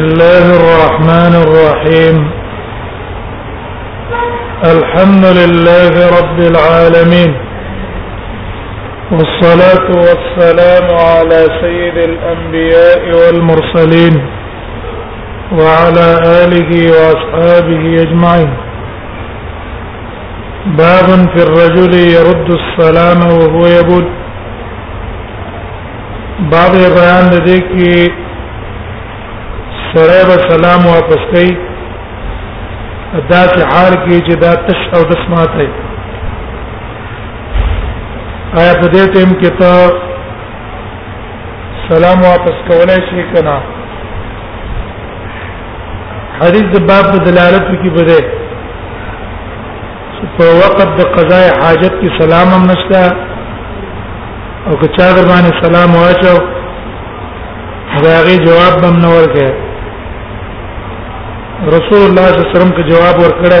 الله الرحمن الرحيم الحمد لله رب العالمين والصلاة والسلام على سيد الأنبياء والمرسلين وعلى آله وأصحابه أجمعين باب في الرجل يرد السلام وهو يبد باب بیان د دې کې سره به سلام واپس کوي دا چې حال کې چې دا تش او دس ماته آیا په دې ټیم کې ته سلام واپس کولای شي کنه حدیث د باب په دلالت کې بده په وخت د قضاء حاجت کې سلام هم نشته او که چا در باندې سلام واچو هغه جواب هم نه ورکړي رسول الله صلی الله علیه وسلم ته جواب ورکړه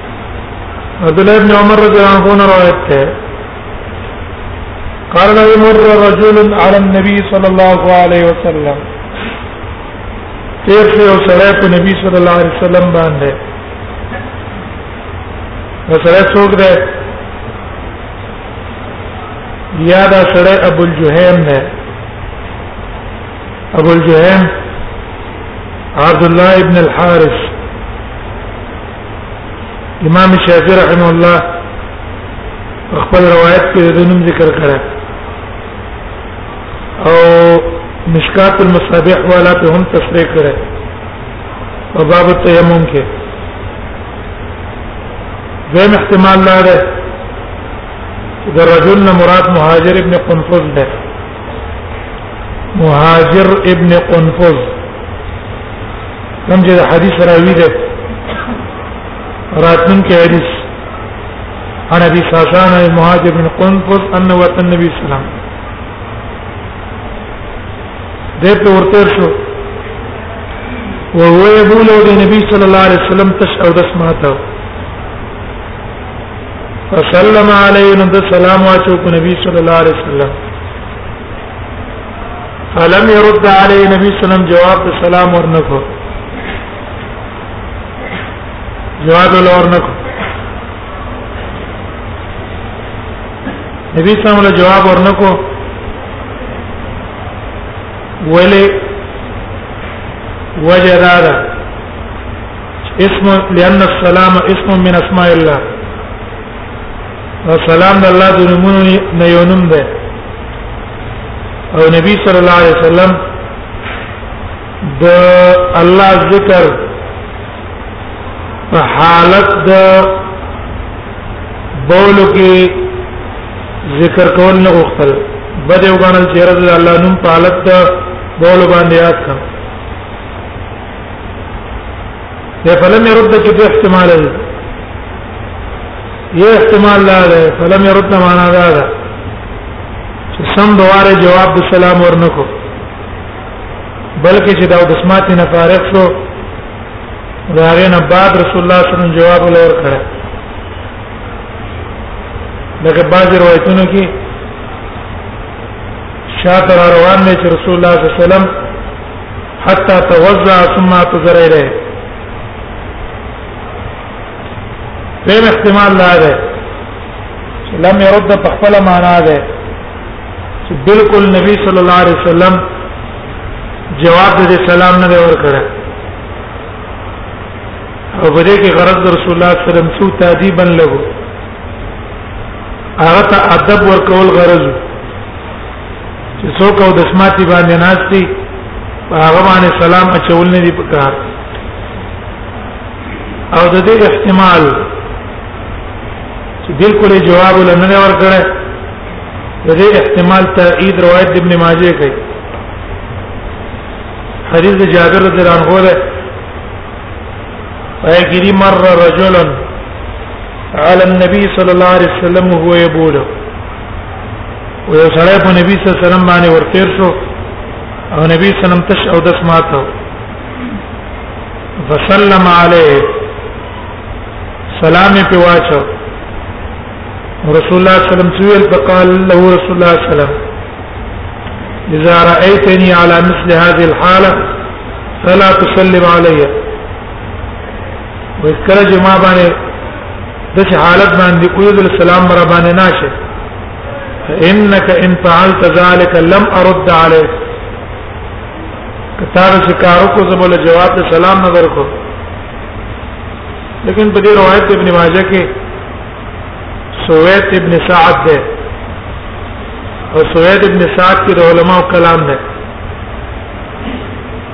عبد الله بن عمر رضی الله عنه روایت ده قال لا يمر رجل على النبي صلى الله عليه وسلم تیر شو سره په نبی صلی الله علیه وسلم باندې سره څوک ده یا دا سره ابو الجهیم ده ابو الجهیم عبد الله ابن الحارث امام شافعي رحم الله خپل روایت کې د نوم ذکر کړه او مشکات المصابيح والا په هم تصریح کړه او باب التيمم کې زم احتمال لا ده د رجل مراد مهاجر ابن قنفذ ده مهاجر ابن قنفذ کوم چې حدیث راوی دی راتن کې حدیث عن ابي ساسان المهاجر بن قنفذ ان وطن النبي صلى الله عليه وسلم دته ورته شو وهو يقول للنبي صلى الله عليه وسلم تشعر دسماته وسلم علیه نو د سلام واچو کو نبی صلی الله علیه وسلم فلم يرد علی نبی صلی الله علیه وسلم جواب د سلام ورنکو جواب ورنکو نبی صلی الله علیه وسلم جواب ورنکو ولی وجدارا اسم لأن السلام اسم من اسماء الله والسلام د الله د نومونو نه یو نوم دی او نبی صلی الله علیه وسلم د الله ذکر په حالت د بولو کې ذکر کول نه غوښتل بده وګڼل چې رضی الله نوم په حالت د بولو باندې یاد کړ ده فلم يرد کې په احتمال دی یو احتمال لا ده فلم يرد معنا دا ده چې سم دواره جواب د سلام ورنکو بلکې چې دا د سمات نه فارغ شو دا غنه بعد رسول الله صلی الله علیه وسلم جواب لور کړ لکه بعض روایتونو کې شاته روان دي چې رسول الله صلی الله علیه وسلم حتى توزع ثم تزرع اليه دیم احتمال لا ده چې لم يرد په خپل معنا ده چې بالکل نبی صلی الله علیه وسلم جواب د سلام نه دی ورکړی او په دې کې غرض رسول الله صلی الله علیه وسلم سو تادیبا له هغه ته ادب ورکول غرض وو چې څوک او د سماعتي باندې ناشتي هغه باندې سلام اچول نه دی پکار او د دې احتمال چې بالکل جواب لنه ورکړي د دې احتمال تایید روایت ابن ماجه کوي حدیث جابر رضی الله عنه ده ويجري مر رجل على النبي صلى الله عليه وسلم وهو يبول او یو سړی په نبی صلی الله علیه وسلم باندې ورتیر شو او نبی صلی الله علیه وسلم تش او دس ماته فسلم علیه سلام په واچو رسول الله صلی الله علیه وسلم سویل فقال له رسول الله صلی الله علیه وسلم اذا رايتني على مثل هذه الحاله فلا تسلم عليّ وس کله چې ما باندې د حالت باندې کوی د سلام مر باندې ناشه انك ان فعلت ذلك لم ارد عليك کتاب شکارو کو زبل جواب ته سلام نظر کو لیکن په دې روایت ابن ماجه کې سوید ابن سعد ده او سوید ابن سعد کې د علماو کلام ده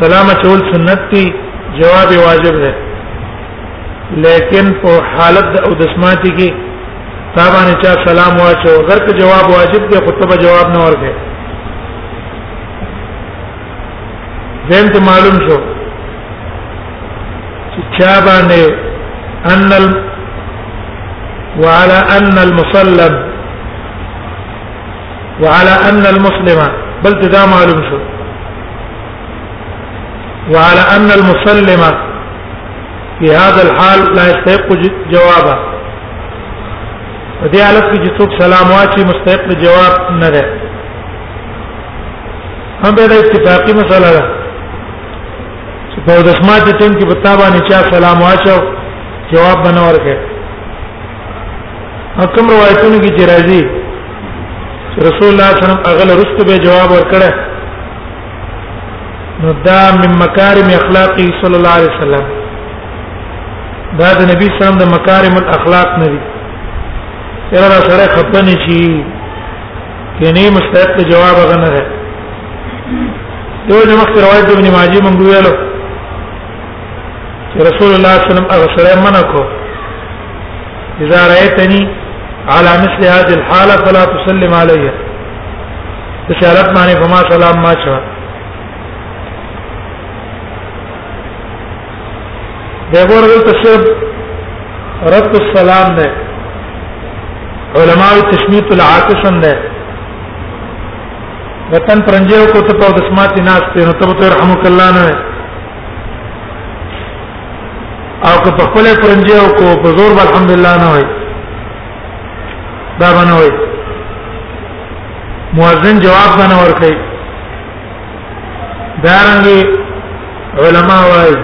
سلام چول سنت دی جواب واجب ده لیکن په حالت د او دسماتی کې تابانه چا سلام واچو اگر که جواب واجب دی خو ته جواب نه ورکې زم ته معلوم شو چې چا باندې ان ال... وعلى ان المصلب وعلى ان المسلم بل تدا معلوم شو وعلى ان المسلم في هذا الحال لا يستحق جوابا دې حالت کې چې څوک سلام واچي مستحق جواب نه ده هم به د اتفاقی مسله ده چې په د سماعت ټیم کې پتا باندې چا سلام واچو جواب بنور کې حکم روایتونو کې چې راځي رسول الله صلی الله علیه وسلم هغه لرسته به جواب ورکړه نو دا من مکارم اخلاقی صلی الله علیه وسلم دا د نبی صلی الله علیه وسلم د مکارم الاخلاق نه دي یره دا سره خپه نه شي کني مستحق جواب غنه ده یو د مخکې روایت ابن ماجه مونږ ویلو چې رسول الله صلی الله علیه وسلم هغه سره منع کو اذا رايتني على مثل هذه الحاله فلا تسلم علي بشارت معنی فما سلام ما شاء دغه ورته صرف رد السلام نه علماء تشمیت العاطسن ده وطن پرنجیو کو ته په دسمات ناس ته نو ته رحمک الله نه او که په خپل پرنجي او کو په زور به الحمدلله نه وای دا باندې وای مؤذن جواب باندې ورکړي دارنګي علما وای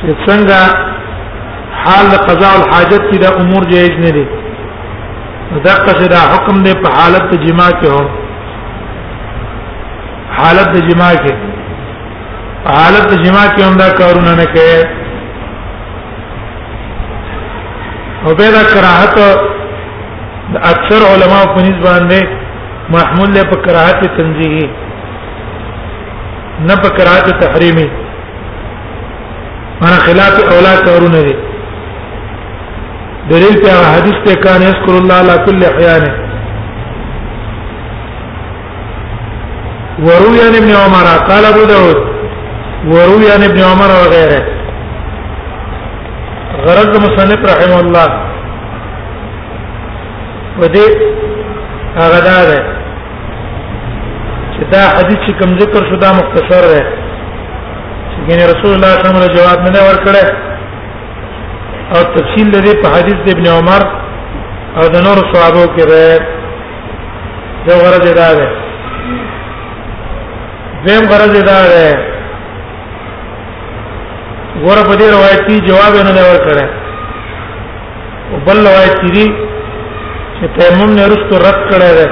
چې څنګه حال قضاء الحاجت کې دا امور جایز نه دي دغه څه دا حکم دی په حالت جما کې هم حالت جما کې په حالت د جما کې هم دا کارونه نه کوي او به دا کراهت د اکثر علما په نسبت باندې محمول له په کراهت تنزیهی نه په کراهت تحریمی انا خلاف اولا کارونه دي دلیل په حدیث ته کان یذکر الله علی کل احیانه وروي عن ابن عمر قال ابو داود وروي عن ابن عمر وغيره غرض مصنف رحمه الله ودي هغه دا ده چې دا حدیث چې کوم ذکر شو دا مختصر ده چې ګنې رسول الله صلی الله علیه وسلم جواب نه ورکړي او تفصیل لري په حدیث د ابن عمر او د نور صحابه کې ده یو غرض دا ده زم غرض دا ده ګوره په دې روایت کې جواب نه دی ورکړی او بل روایت کې دی چې تیمم نه رسته رد کړی دی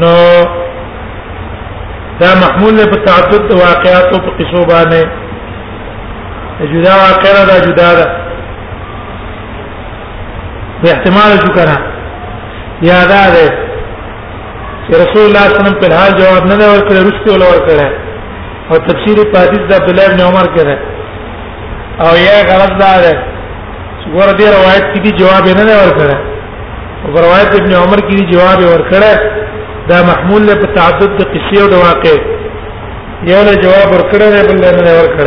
نو دا محمول له تعدد واقعات او قصو باندې جدا واقعه دا جدا ده به احتمال شو کنه یا دا ده چې رسول الله صلی الله علیه وسلم په حال جواب نه ورکړ رسته ولا ورکړ او تفسیر په حدیث د عبد الله بن عمر کې ده او یا غلط دا ده چې ګور دې روایت کې دي جواب نه ورکړ او روایت ابن عمر کې دي جواب ورکړ دا محمول له تعدد د قصې او د واقع یو له جواب ورکړ نه بل نه ورکړ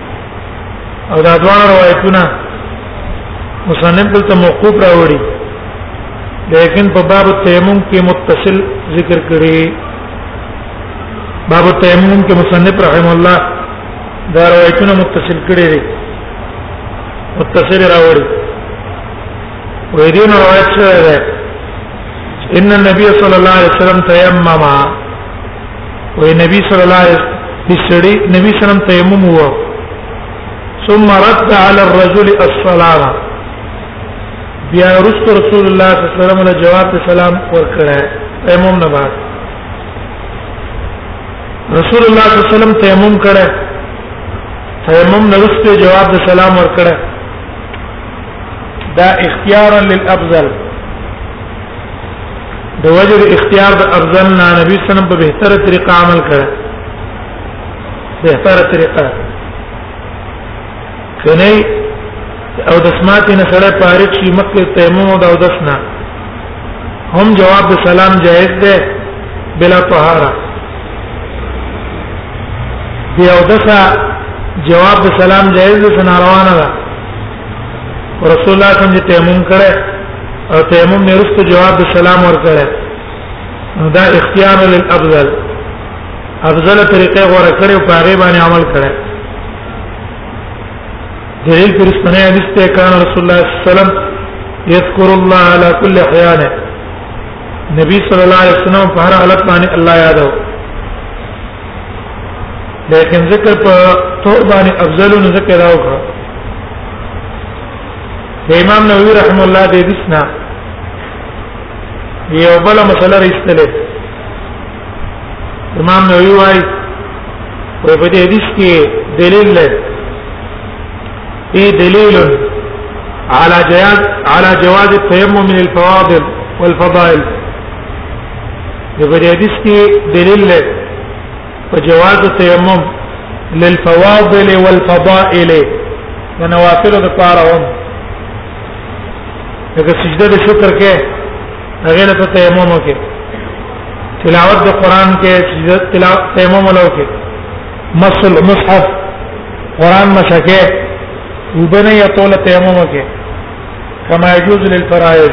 او دا دوه روایتونه مصنف دلته موقوف راوړي لیکن په باب تیمم کې متصل ذکر کړي باب تیمم کې مصنف رحم الله دا روایتونه متصل کړي دي متصل راوړي وې دې نو روایت څه ده ان النبي صلى الله عليه وسلم تيمم وې نبی صلی الله علیه وسلم بسړي نبی صلی الله علیه وسلم تیمم وو ثم رد على الرجل السلام بیا رسول رسول الله صلی الله علیه وسلم له جواب سلام ورکړه تیمم نه بعد رسول الله صلی الله علیه وسلم تیمم کړه تیمم نه رسته جواب د سلام ورکړه دا اختیارا للافضل د وجه د اختیار د افضل نه نبی سلام په بهتره طریقه عمل کړ بهتره طریقه کنه او د سماعت نه سره فارغ شي مکه تیمم او د دسنا هم جواب د سلام جائز ده بلا طهاره دی او دسا جواب د سلام جائز ده سن روانه ده رسول الله صلی الله علیه وسلم تیمم کړه او تیمم نه رسته جواب د سلام ور کړه دا اختیار للافضل افضل طریقې غوړه کړې او پاره باندې عمل کړه دلیل پر استنه حدیث ته کان رسول الله صلی الله علیه وسلم یذکر الله علی کل احیان نبی صلی الله علیه وسلم په هر حالت باندې الله یادو لیکن ذکر په تور باندې افضل ذکر راوکړه د امام نووي رحم الله د حدیثنا یو بل مسله راستله امام نووي وايي په دې حدیث کې دلیل دی ای دلیل على جواز على جواز التيمم من الفواضل والفضائل د دې حدیث کې دلیل دی په جواز تیمم للفواضل والفضائل د نوافل د پاره هم دغه سجده د شکر کې هغه له تیمم کې تلاوت د قران کې سجده تلاوت تیمم له کې مسل مصحف قران مشکه وبنه یطول تیمم کې كما يجوز للفرائض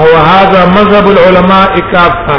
او هذا مذهب العلماء كافه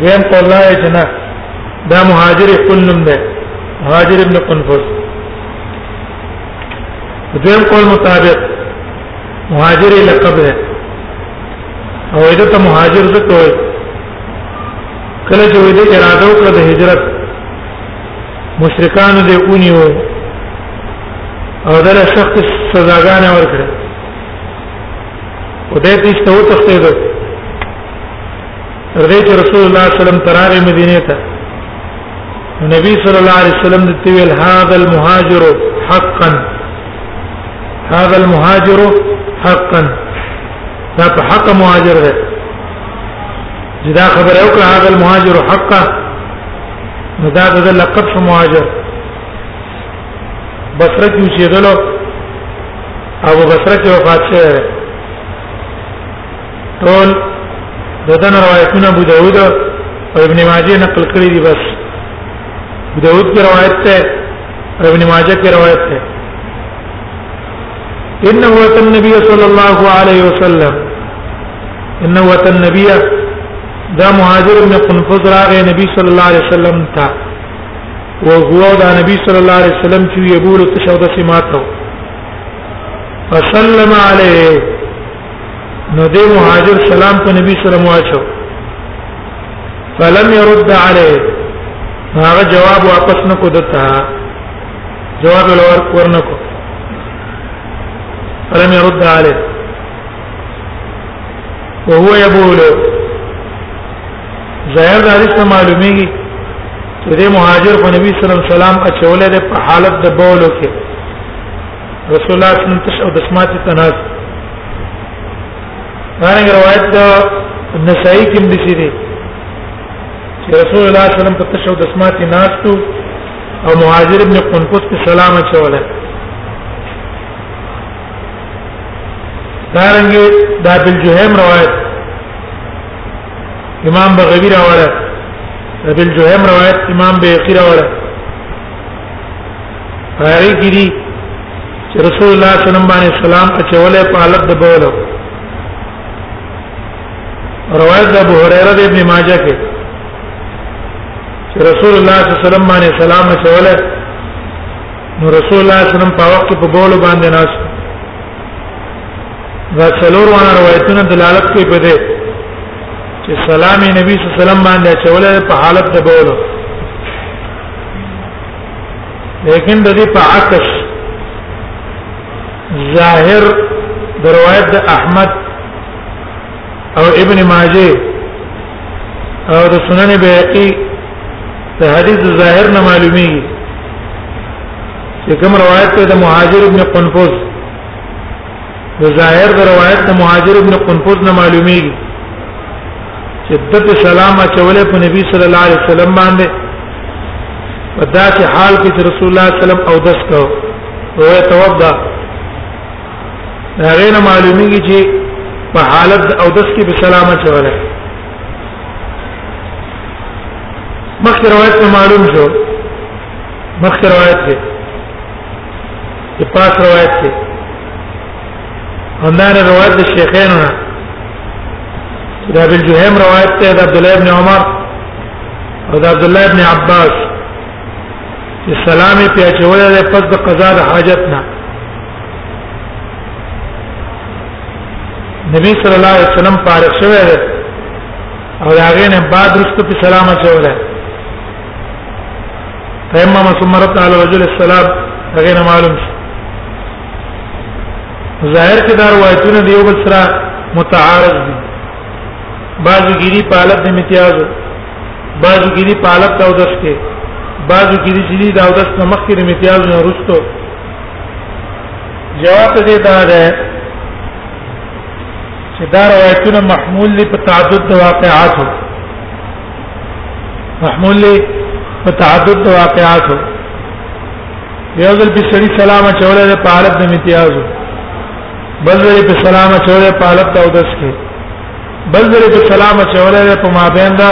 دویم قول دا چې نه دا مهاجر خپل نوم دی مهاجر ابن قنفذ دویم قول مطابق مهاجر لقب دی او ایده ته مهاجر څه کوي کله چې وې د اراده وکړه د هجرت مشرکان دې اونی وو او دغه شخص سزاګانې ورکړه خدای دې ته وتښتید ترغه چې رسول الله صلی الله علیه وسلم تراغه مدینه ته نبی صلی الله علیه وسلم د تیل هاذا المهاجر حقا هاذا المهاجر حقا دا په حق مهاجر ده چې دا خبره او کړه هاذا المهاجر حقا نو دا د لقب شو مهاجر بصره کې چې دلو او بصره کې وفات شوه ټول ددن روایتونه ابو داود او ابن ماجه نقل کړی دی بس ابو داود کی روایت ته ابن ماجه کی روایت ته انه وت النبي صلى الله عليه وسلم انه وت النبي دا مهاجر ابن قنفذ راغی نبی صلی الله علیه وسلم ته او هو دا نبی صلی الله علیه وسلم چې یبول تشهد سماتو فسلم علیه نو دې مهاجر سلام په نبی صلی الله علیه وسلم فلم يرد عليه هغه جواب واپس نکو دتا جواب لور ورنکو فلم يرد عليه وهو يقول ظاهر د حدیث نه معلومیږي چې د مهاجر په نبی صلی الله علیه وسلم اچولې د حالت د بولو کې رسول الله صلی الله علیه وسلم او دسمات تناس هغه روایت دا نسائی کې ملي شي چې رسول الله صلی الله علیه وسلم په تشهود دسمات تناس او مهاجر ابن قنفذ په سلام اچوله دارنګ دا بل جوهم روایت امام بغوی راوړه بل جوهم روایت امام بیقی راوړه راغی کړي چې رسول الله صلی الله علیه وسلم باندې سلام اچولې په حالت د بول روایت د ابو هريره د ابن ماجه کې چې رسول الله صلی الله علیه وسلم باندې سلام اچولې نو رسول الله صلی الله علیه وسلم په وخت په بول باندې ناس دا څلور وانه روایتونه دلالت کوي په دې چې سلام نبی صلی الله علیه وسلم باندې اچولې په حالت د بول لیکن د دې په عکس ظاهر د روایت د احمد او ابن ماجه او د سنن بیهقي د حدیث ظاهر نه معلومي چې کوم روایت ته د مهاجر ابن قنفذ د ظاهر د روایت د مهاجر ابن قنفذ نه معلومیږي چې د په سلام اچولې په نبی صلی الله علیه وسلم باندې په داسې حال کې چې رسول الله صلی الله علیه وسلم او دس کو او توضا هغه نه معلومیږي چې په حالت او دس کې په سلام اچولې مخکې روایت معلوم شو مخکې روایت کې کې پاک روایت دی همدار روایت د شیخین نه دا بل جهم روایت ته د عبد الله ابن عمر او د عبد الله ابن عباس چې سلام په اچول له پس د قضا د حاجت نه نبی صلی الله علیه وسلم فارغ شوه دی او هغه نه بعد رسته په سلام اچول تیمم ثم رد على رجل السلام هغه نه معلوم شي ظاهر کې دا روایتونه دی یو بل سره متعارض دي بعضو ګيري په حالت د امتیاز بعضو ګيري په حالت د اودس کې بعضو ګيري چې د اودس نه مخکې د امتیاز نه وروسته جواب دې دا ده چې دا روایتونه محمول دي په تعدد واقعاتو محمول له په تعدد د واقعاتو یو ځل په سړي سلام چولې د پالت د امتیازو بل ځل په سلام چولې پالت د اودس کې بل ځل په سلام چولې په مابین دا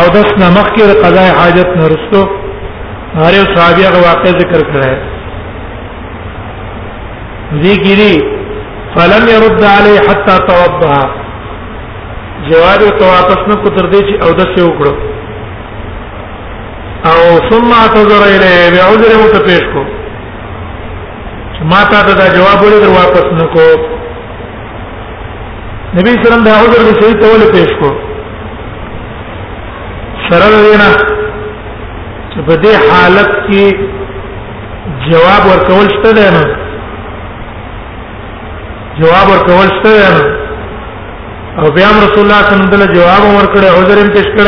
اودس نه مخکې د قضاء حاجت نه رسو هر یو صحابي هغه واقع ذکر کړی ذکری فلم يرد عليه حتى توضأ جواب ته واپس نه کو تر دې چې او د څه وکړو او ثم اعتذر الیه به عذر مو ته پیش کو ما ته دا جواب ولې در واپس نه کو نبی سلام دا عذر به صحیح ته ولې پیش کو سره دینا چې په دې حالت کې جواب ورکول شته نه جواب ورکول شته او بیا رسول الله صلی الله علیه وسلم جواب ورکړ عذر هم پیش کړ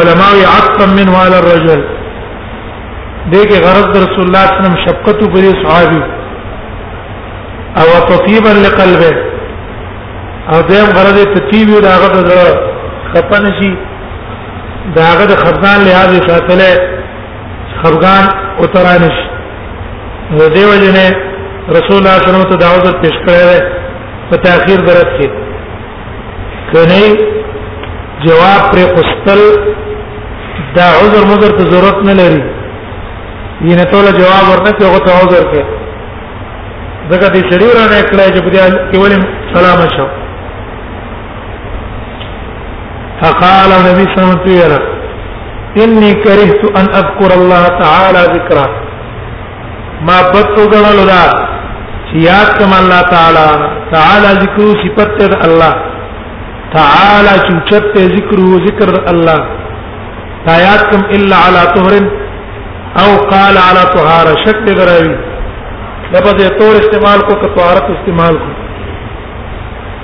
علماء عطفا من وال الرجل دغه غرض رسول الله صلی الله علیه وسلم شفقت پر صحابي او تطيبا لقلبه او دیم غرض تطيب دا غرض خپنشي داغه د خزان لحاظ ساتله خفغان او ترانش نو دیو جنې رسول الله صلی الله علیه وسلم ته دعوت پیش کړی دی په تاخير درت کې کني جواب پر قستل دا عذر مگر ته ضرورت نه لري ینه ټول جواب ورنه کې هغه ته عذر کې دغه دې شریرانه کړای چې په دې کې ولې سلام شو فقال النبي صلى الله عليه وسلم اني كرهت ان اذكر الله تعالى ذكرا ما بتو غنل دا یاد کم الله تعالی تعالی ذکر صفت الله تعالی چوچت ذکر ذکر الله لا یاد کم الا على طهر او قال على طهاره شک دې غراوي لپاره تور استعمال کو که طهارت استعمال کو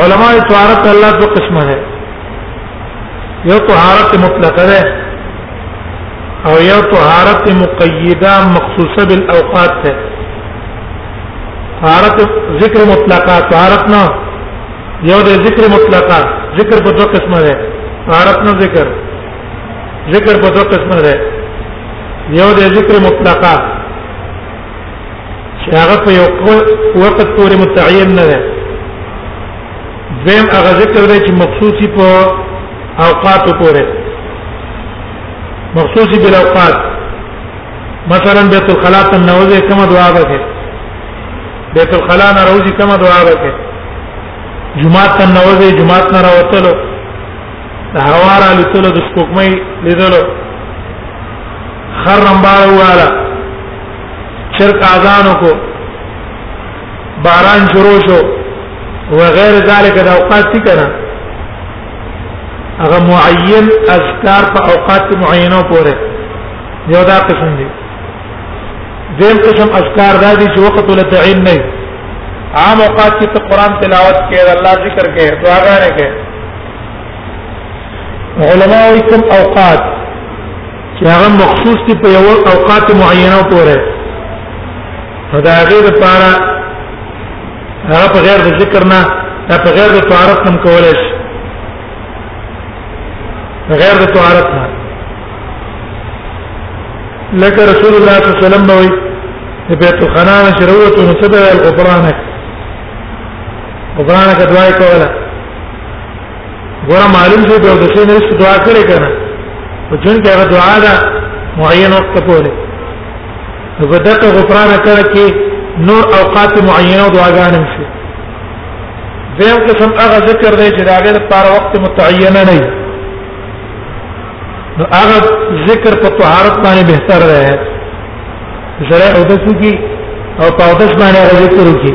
علماء طهارت الله دو قسمه ده یو طهارت مطلقه ده او یو طهارت مقیده مخصوصه بالاوقات ده طهارت ذکر مطلقه طهارت نه یو ده ذکر مطلقه ذکر په دوه قسمه ده طهارت نه ذکر ذکر په دوه قسمه ده یو ده ذکر مطلقه چې هغه په یو وخت پورې متعین نه ده دویم هغه ذکر دی چې مخصوصي په اوقات پورې مخصوصي بل اوقات مثلا بیت الخلا ته نوځي کومه دعا به کوي بیت الخلا نه راوځي کومه دعا به کوي جمعه ته نوځي جمعه نه راوتلو د هوا را لتلو د سپوږمۍ لیدلو خرم بار واله چرک اذان کو باران شروع شو وغیر ذالک د اوقات تی کنه هغه معین اذکار په اوقات معینو پورې یو دا قسم دی دیم قسم اذکار دا دي چې وخت له تعین نه عام اوقات کې ته قران تلاوت کې الله ذکر کې دعاګانې کې علماء کوم اوقات چې هغه مخصوص دی په یو اوقات معینه پورې دا غیر لپاره هغه په غیر د ذکر نه دا په غیر د طهارت هم کولای شي غیر د طهارت نه لکه رسول الله صلی الله علیه وسلم وی د بیت الخنا شروعت نو صدر القرآن القرآن کدوای کوله ګور معلوم شو ته د څه نه څه دعا کړې کنه او جون کې هغه دعا ده معین وخت پورې نو په دغه غفران کړه کې نور اوقات معینه او دعاګانې شي زم قسم هغه ذکر دی چې داګه لپاره وخت متعین نه دی نو هغه ذکر په طهارت باندې بهتر دی زره او د څه کی او په اوس باندې ذکر وکړي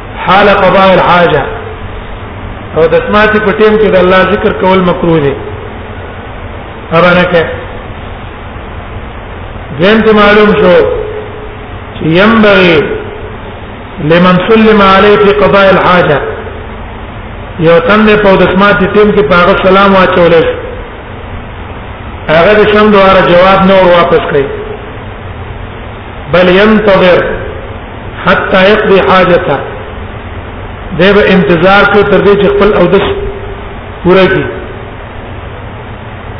حال قضاء الحاجه او د سماعت په ټیم کې د الله ذکر کول مکروه دي ابانه کې دیم ته معلوم شو چې ينبغي لمن سلم عليه في قضاء الحاجه یو تن په د سماعت ټیم کې په هغه سلام واچول شي هغه د شم دواره جواب نور واپس کړي بل ينتظر حتى يقضي حاجته دا به انتظار کوي تر دې چې خپل او دس پوره کړي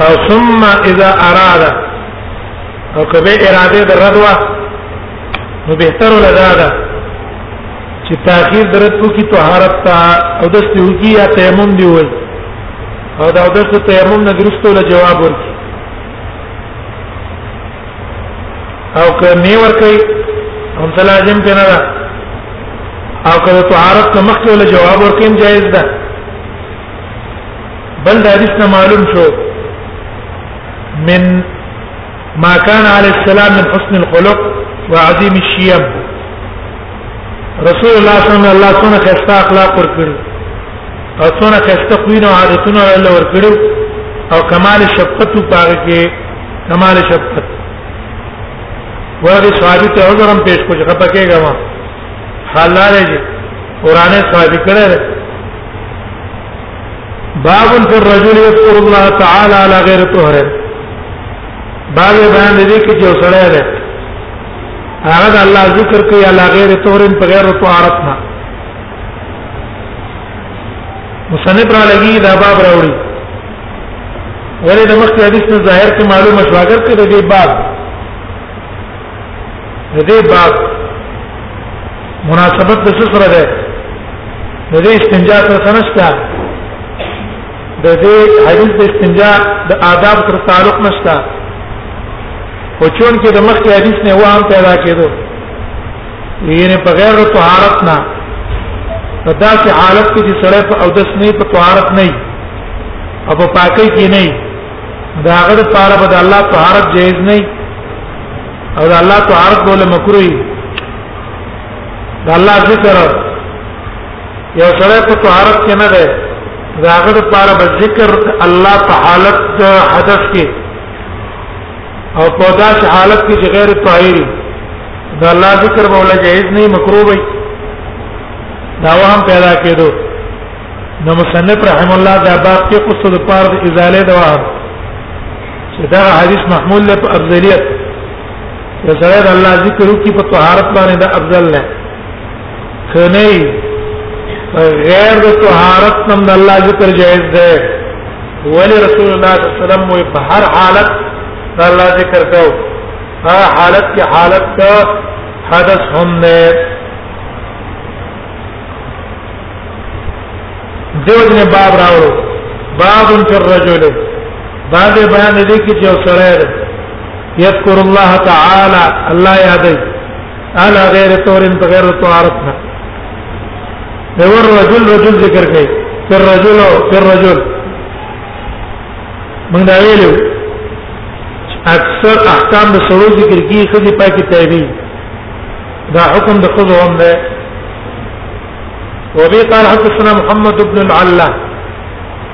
او ثم اذا اراد او کبه اراده د ردوا نو به تر لدا ده چې تاخير درت کو کی طهارت تا او دس دی کی یا تیمم دی وای او دا او دس تیمم نه درستو له جواب ورکړي او که نه ورکړي هم لازم دی نه او که طهارت نه مخکې ولا جواب ورکړي جایز ده بل د حدیث نه معلوم شو من ما كان عليه السلام من حسن الخلق وعظيم الشيم رسول الله صلی الله علیه وسلم الله څخه خسته اخلاق ورکړي او څخه خسته خوینه عادتونه الله ورکړي او کمال شفقت پاره کې کمال شفقت ورته صحابي ته عذرم پیش کوچ خپه کېږم حلال دی قرانه صحابي کړه باب فی الرجل یذكر الله تعالی علی غیر طهر باب بیان دې کې چې وسړی دی هغه د الله ذکر کوي علا غیر تورن په غیر طهارت نه مصنف را لګي دا باب راوړي ولې د مخکې حدیث نه ظاهر کې معلومه شو اگر کې د دې باب د دې باب مناسبت د څه سره ده د دې استنجا سره سنشتہ د دې حدیث د استنجا د آداب سره تعلق نشته خو چون کې د مخکې حدیث نه وهم پیدا کېدو یعنی په غیر طهارت نه په داسې حالت کې چې سره په او دس نه په طهارت نه او په پاکۍ کې نه دا هغه لپاره به د الله طهارت جایز نه او د الله طهارت بول مکروه د الله ذکر یو سره په طهارت کې نه ده دا هغه لپاره به ذکر الله په حالت حدث کې او په داسې حالت کې چې غیر طاهر دا الله ذکر به ولا جائز نه مکروه وي دا وهم پیدا کېدو نو مصنف رحم الله دا باب کې قصه د پاره د ازاله دا وهم چې دا حدیث محمول له افضلیت یا سره الله ذکر کی په طهارت باندې دا افضل نه کني غیر د طهارت نم د الله ذکر جائز ده ولی رسول الله صلی الله علیه وسلم وی په هر حالت د الله ذکر کو هر حالت کې حالت ته حدث هم نه دیو جن باب راوړو باب فی الرجل باب بیان دې کې چې سره یذکر الله تعالی الله یادای على غير طور بغير طهارت نه دی ور رجل رجل ذکر کوي پر رجل او پر رجل موږ دا ویلو اکثر احکام د سړو ذکر کی خدي پاکي تابع دا حکم د خود هم ده وبي قال حدثنا محمد بن العلا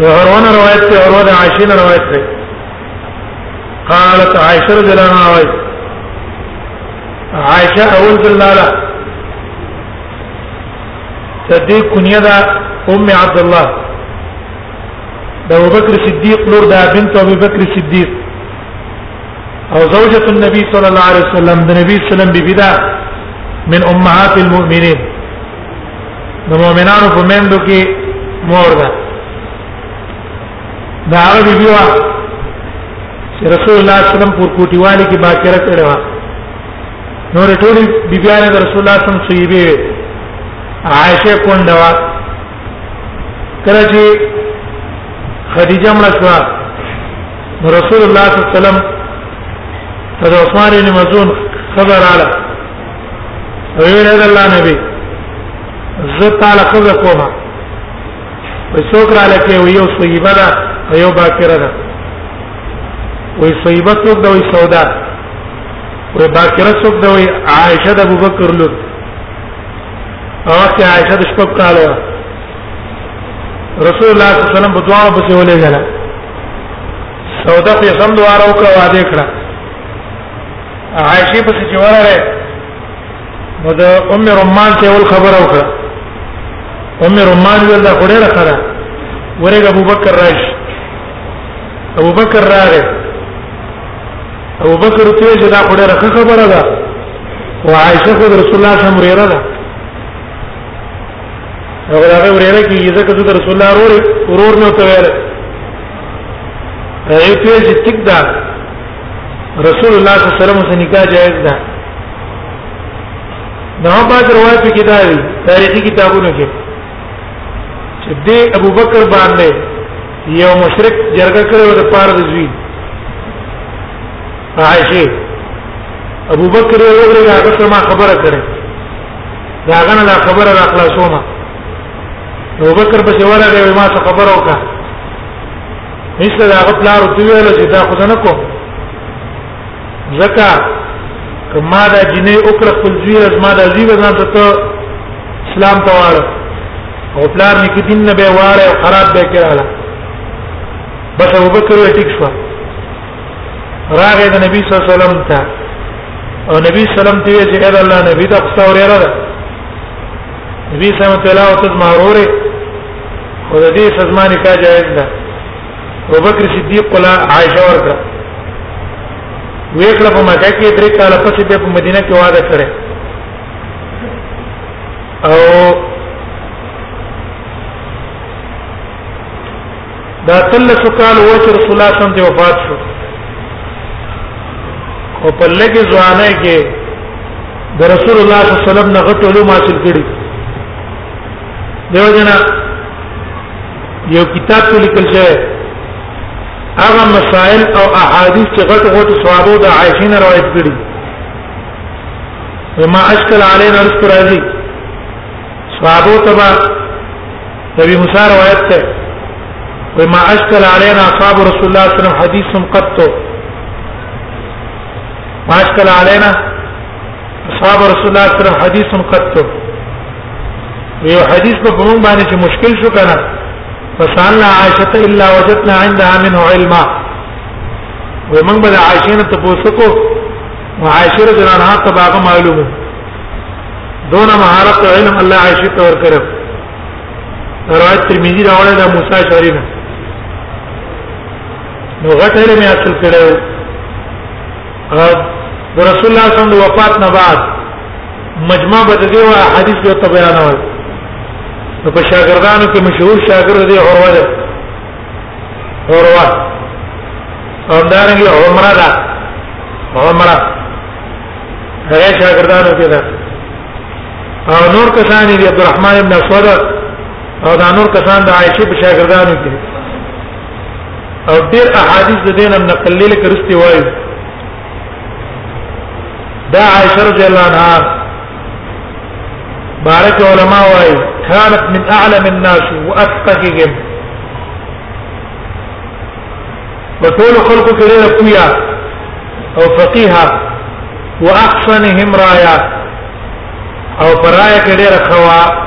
د عروه نه روایت دی عروه د عائشه نه روایت دی قالت عائشه رضی الله عنها روایت عائشه اول دلاله تدې کنیه دا ام عبد الله د ابو بکر صدیق لور دا بنت ابو بکر صدیق او زوجة النبي صلى الله عليه وسلم د نبی صلی الله عليه وسلم بيبي دا من امهات المؤمنين د مؤمنانو په مندو کې مور ده دا هغه دی چې رسول الله صلی الله علیه وسلم پر کوټیوالي کې باکره کړې و نور ټول بیبيان د رسول الله صلی الله علیه وسلم صحیبه عائشه کونډه و کله چې خدیجه مړه شو رسول الله صلی الله علیه وسلم تر عثمان بن مزون خبر رااله ویل د الله نبی زه تعالی خزه کومه په څوک را لکه وي یو صیبه ده او یو باکره ده وي صیبه څوک ده وي سودا وي باکره څوک ده وي عائشه د ابوبکر لور او چې عائشه د شپږ کاله رسول الله صلی الله علیه وسلم په دعا وبسه ولې غلا سودا په سم دواره وکړه واده کړه عائشه په چې وراره نو د ام رمان ته ول خبر او کړه ام رمان ول دا خوري راخره ورګ ابو بکر راش ابو بکر راغه ابو بکر ته چې دا خوري راخه خبره ده او عائشه خو رسول الله صلی الله علیه وسلم ده هغه هغه ورېره کې ځکه چې رسول الله ورور ورور نه ته ویل ایته چې ټیک ده رسول الله صلی الله علیه وسلم سره نکاح جائز ده نو بعد روایت کې دا دی تاریخي کتابونو کې چې د ابو بکر باندې یو مشرک جرګه کړو د پاره د زوی عائشه ابو بکر یې وګړي هغه سره ما خبره کړې دا غنه لا خبره را خلاصومه ابو بکر په څیر ورغی ما څه خبره وکړه نشته دا غو پلار ته ویل چې دا خو نه کوم زکه کما دا جنې اوکړه خپل ځوی از ما دا ځوی ځان ته اسلام ته واره او پلار نې کتین نه به واره او خراب به کړاله بس ابو بکر وی ټیک شو راغې د نبی صلی الله علیه وسلم ته او نبی صلی الله علیه وسلم ته وی چې اې الله نبی دا خو اورې را ده نبی صلی الله علیه وسلم ته لا او تاسو ماروره او د دې سزما نکاح جائز ده ابو بکر صدیق قلا عائشه ورته ویکړه په مکه کې درې کال پسې په مدینه کې واده کړي او دا تلس کال و چې رسول الله صم ته وفات شو او په لګي ځوانه کې د رسول الله صلی الله علیه وسلم نه غټ علوم حاصل کړي دیو جنا یو کتاب کې لیکل شوی هغه مسائل او احادیث چې غټ غټ صحابه د عائشین روایت کړي وما اشکل علينا رزق راضي صحابه تبع نبی موسی روایت ده وما اشکل علينا اصحاب رسول الله صلی الله علیه وسلم حدیث قط ما اشکل علينا اصحاب رسول الله صلی الله علیه وسلم حدیث قد یو حدیث په کوم باندې چې مشکل شو کنه فسالنا عائشه الا وجدنا عندها منه علما ومن بل عائشه ته پوسکو عائشه رضی الله عنها ته باغ معلومه دون مهارت علم الله عائشه ته ورکړ روایت ترمذی راوړل د موسی شعری نه نو غټ علم یې اصل کړو د رسول الله صلی الله علیه وسلم وفات نه بعد مجمع به د دیو حدیث به ته بیانول نو په شاګردانو کې مشهور شاګرد دی عروه ده عروه او دارنګه عمره ده عمره هغه شاګردانو کې ده او نور کسان دي عبدالرحمن ابن اسود او دا نور کسان د عائشه په شاګردانو کې او ډیر احادیث د دینم نقلل کې رستي وایي دا عائشه رضی الله عنها بارك علماء وای كانت من اعلم الناس واتقهم وطول خلق كريرة قوية او فقيها واحسنهم رايا او فرايا كريرة رخوا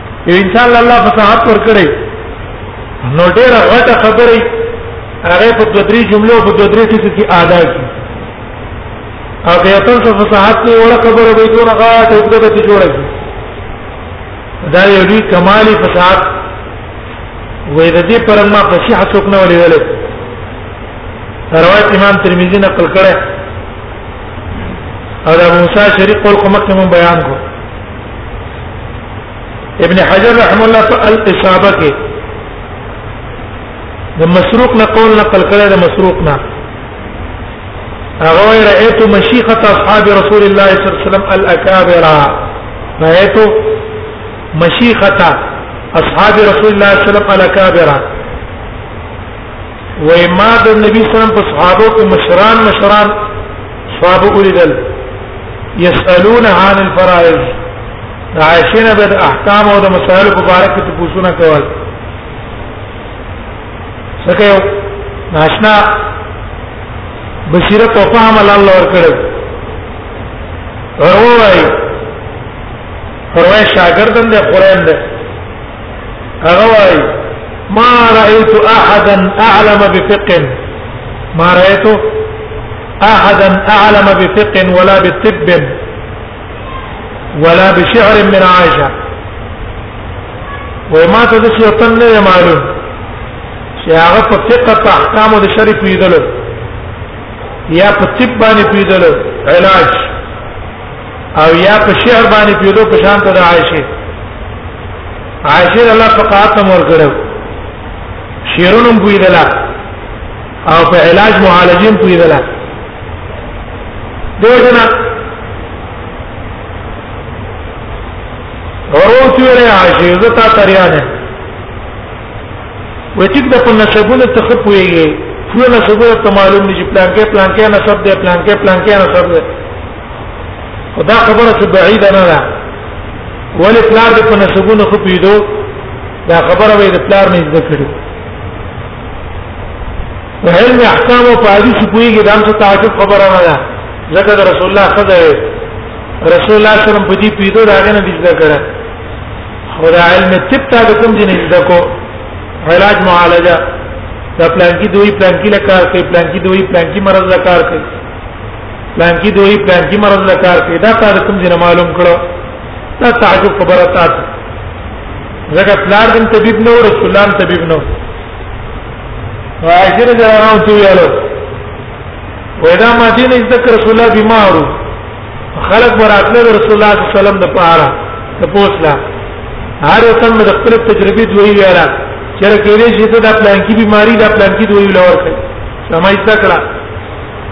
یو انسان له الله فصاحت ورکړي نو ډېر غټه خبره هغه په دوه درې جملو په دوه درې ټکو کې ادا کی او که تاسو څه فصاحت نه ولا خبره به دونه غاټه او دغه ته جوړه کی دا یو لوی کمالي فصاحت وې د دې پر ما فصیح څوک نه ولې ولې روایت امام ترمذی نقل کړه او دا موسی شریف قول کومه بیان کو ابن حجر رحم الله په الاصابه کې د مسروق نه قول نقل کړی د مسروق نه هغه رايت مشيخه اصحاب رسول الله صلى الله عليه وسلم الاكابر رايت مشيخه اصحاب رسول الله صلى الله عليه وسلم الاكابر وای ما د نبی صلی الله علیه وسلم په صحابه کې مشران مشران صحابه اوریدل یسالون عن الفرائض عائشہ به احکام او د مسائل په اړه کې پوښتنه کول څنګه یو ناشنا بصیرت او فهم الله ورکړي وروي وروي شاګردن دې قران دې هغه وای ما رايت احدا اعلم بفقه ما رايت احدا اعلم بفقه ولا بطب ولا بشعر من عائشه وما تدشي تن معلوم چې هغه په فقه په احکام د شرع پیدل یا په طب باندې پیدل علاج او یا په شعر باندې پیدو په شان ته د عائشه عائشه الله فقات مور کړو شعرونو بویدلا او په علاج معالجین بویدلا دوجنا ورو سیوره عائشه زتا تریانه و ټیک د په نسبونو څخه پويږي ټول نسبونه ته معلوم دي چې پلان کې پلان کې نسب دی پلان کې پلان کې نسب دی دا خبره چې بعیده نه ده ولې پلار دې په نسبونو خو پیدو دا خبره به د پلار نه زده کړي د علم احکام او حدیث کویږي دا څه تعجب خبره نه ده ځکه د رسول الله خدای رسول الله صلی الله علیه وسلم په دې پیدو دا نه دي زده کړه او دا علم طب ته د کوم جنې زده کو علاج معالجه دا پلان کې دوی پلان کې لکار کوي پلان کې دوی پلان کې مرز لکار کوي پلان کې دوی پلان کې مرز لا کار کوي دا کار کوم ځای معلوم کړو دا تعجب خبره تاسو ځکه پلان دم طبيب نو رسول الله طبيب نو واجر جرانو ته ویلو ودا ما دین ذکر رسول الله بیمارو خلق براتله رسول الله صلی الله علیه وسلم د پاره ته پوښلا هر یو تم د خپل تجربې دوی ویلا چیرې کېږي چې دا پلان کې بیماری دا پلان کې دوی لور کوي سمای ذکر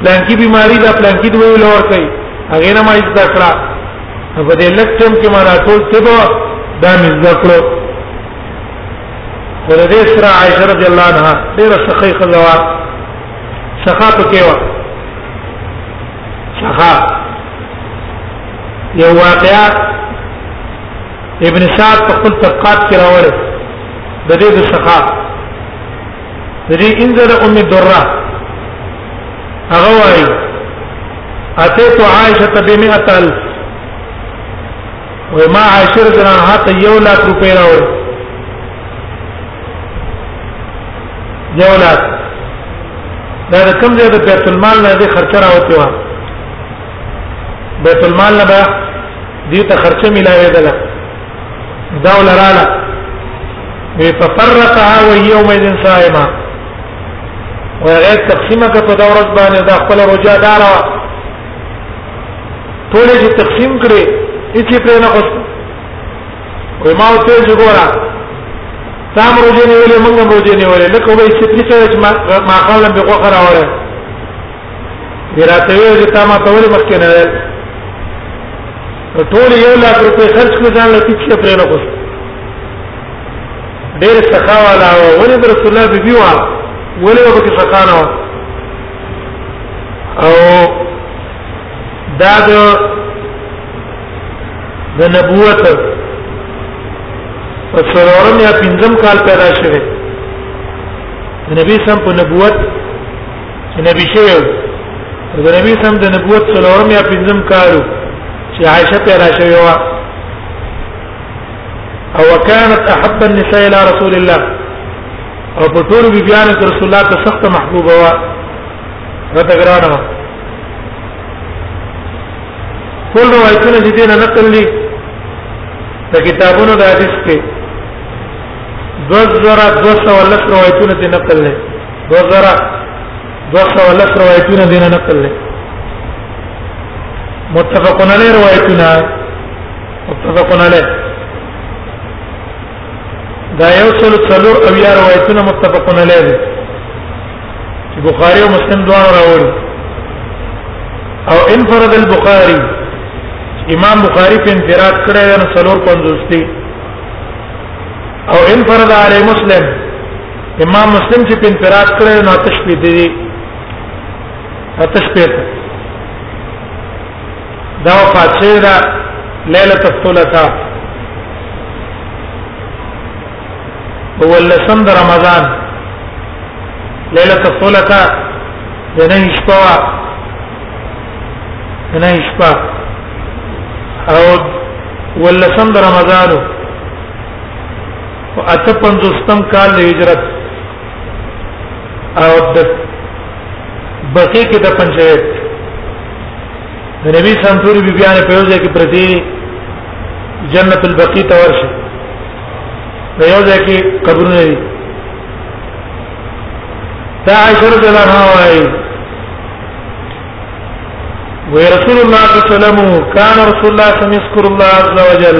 پلانکی بیماری دا پلانکی دوی لور کوي هغه نه ما ذکر په دې لکټم کې ما ټول څه دا مې ذکر ور دې سره عائشہ رضی الله عنها ډیره سخی خلوا سخا پکې و سخا یو واقعا ابن سعد په خپل طبقات کې راوړل د دې د سخا دې انذر ام الدره هغه وایي اتيت عائشه ب 100000 وما عاشر جنا هات یو لاک روپے راوړ یو لاک دا کوم ځای د بیت المال نه دي خرچه راوته و بیت المال نه به دې ته خرچه ملاوي ده دا ولراله وی ففرقها وهي يومئذ صائمه وغیر تقسیمه که په دا ورځ باندې دا خپل روزه دار ټول چې تقسیم کړي هیڅ پرې نه خوست وی ما ته وګوره تام روزه نیولې موږ روزه نیولې لکه وې چې پرې چې ما ما قالم به غوخه راوړل ورته وی چې تا ما ته ولې مخکې نه ټول یو لاک روپې خرج کړو ځان له هیڅ نه پرې نه کوس ډېر سخا والا و ولې د رسول الله بیبي وا ولې په کې سخا نه او دا د د نبوت په څلورم یا پنځم کال پیدا شوه نبی سم په نبوت چې نبی شوی د نبی سم د نبوت څلورم یا پنځم کالو چې عائشه پیدا شوی و او كانت احب النساء الى رسول الله او په ټول بي بيان رسول الله ته سخت محبوبه و راته ګرانه ټول روایتونه چې دینه نقل دي د کتابونو د حدیث کې 2200 روایتونه دې نقل نه دوزرا دوسه ولس روایتونه دین نه نقل لري متفقون علی روایتونه متفقون علی دا یو څل څلور او یا روایتونه متفقون علی دي چې بخاری او مسلم دواړه راوړي او انفرد البخاری امام بخاری په انفراد کړی دی نو څلور پنځوس دی او انفرد علی مسلم امام مسلم چې انفراد کړی نو آتش پې دی آتش پې دا وفات شوی دا ليله الثلاثاء هو لسم د رمضان ليله الثلاثاء د نه شپه د نه شپه او ولسم د رمضانو په اته پنځوستم کال د هجرت او د بقي کې د پنځويت د نبی سنتوري بي بیان په یوځای کې پرتی جنت البقي ته ورشي د یوځای کې قبرونه دي دا عشر د الله وايي وي رسول الله صلى الله عليه وسلم كان رسول الله صلى الله عليه وسلم يذكر الله عز وجل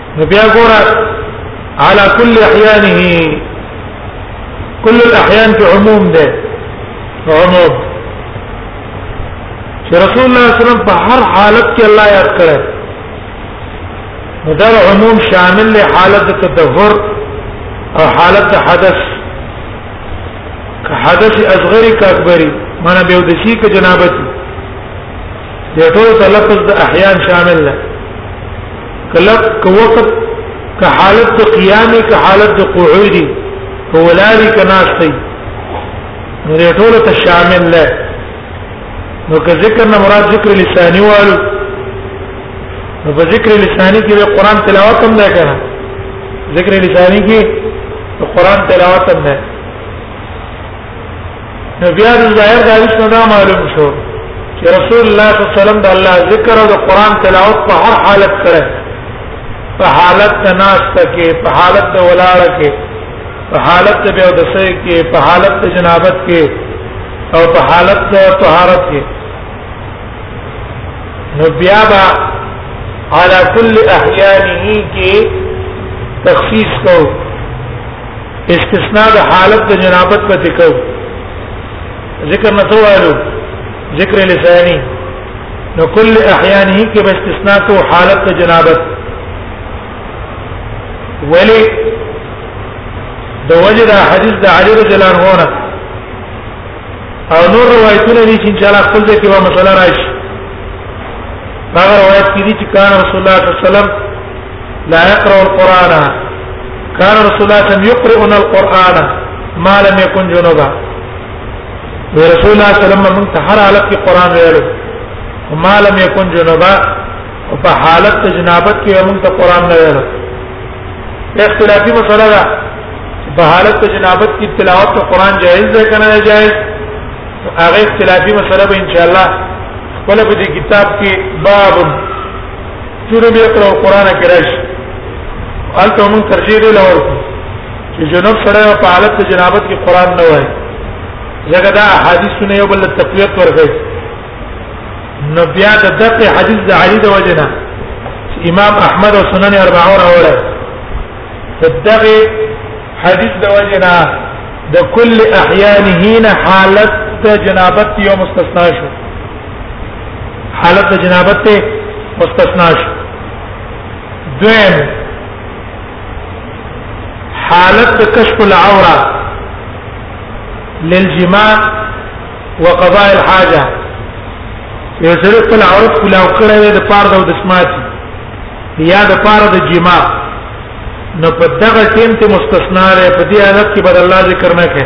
نو بیا ګوره على كل احيانه كل الاحيان في عموم ده عموم چې رسول الله صلی الله علیه وسلم په هر حالت کې الله یاد کړی دا عموم شامل له حالت تدهور او حالت حدث که حدث اصغری که اکبری معنا به د شي که جنابت دې ټول ته لفظ د احيان شامل نه کله کو وخت که حالت د قیام که حالت د قعود که ولاری که ناشتی نو دې ټول ته شامل نه نو که ذکر نه مراد ذکر لسانی والو نو په ذکر لسانی کې د قران تلاوت هم نه کړه ذکر لسانی کې قران تلاوت هم نه نو بیا د ظاهر د حدیث نه معلوم شو چې رسول الله صلی الله علیه وسلم د الله ذکر او د قران تلاوت په هر حالت کړه په حالت د ناشته کې په حالت د ولاړه کې په حالت د بیا د سې کې په حالت د جنابت کې او په حالت د طهارت کې نو بیا با على كل احيانه کې تخصیص کو استثناء د حالت د جنابت په تکو ذکر نه توالو ذکر لسانی نو کل احیانه کې به استثناء تو حالت د جنابت ولی د وجه د حدیث د علی رضی الله عنه نه او نور روایتونه دي چې ان شاء الله خپل ځای کې به مسله راشي هغه روایت کې دي چې کان رسول الله صلی الله علیه وسلم لا يقرأ القرآن كان رسول الله صلى يقرؤنا القرآن ما لم يكن جنوبا ورسول الله صلى الله عليه وسلم من تحر على القرآن ويلو وما لم يكن جنوبا وفحالت جنابت كي من القرآن ويلو اختلافي مسألة ده بحالت جنابت کی تلاوت قرآن جائز ده کنه جائز هغه اختلافي مسألة به ان شاء الله خپل په دې کتاب کې باب جنوب يقرأ القرآن کې راشي البته موږ ترجیح دی لور چې جنوب سره په حالت د جنابت کې قرآن نه وایي ځکه دا حدیث نه یو بل تقویت ورغی نو بیا د دغه حدیث د علی د وجنه امام احمد او سنن اربعه راوړل دغه حدیث د وجنه د کل احیانه حالت جنابت یو مستثنا شو حالت د جنابت ته مستثنا شو دویم حالت کشف العوره للجماع وقضاء الحاجه یو سره خپل عورت کلاو کړی د پاره د دسمات یا د پاره د جماع نو په دغه ټیم ته مستثنا لري په دې حالت کې بد الله ذکر نه کوي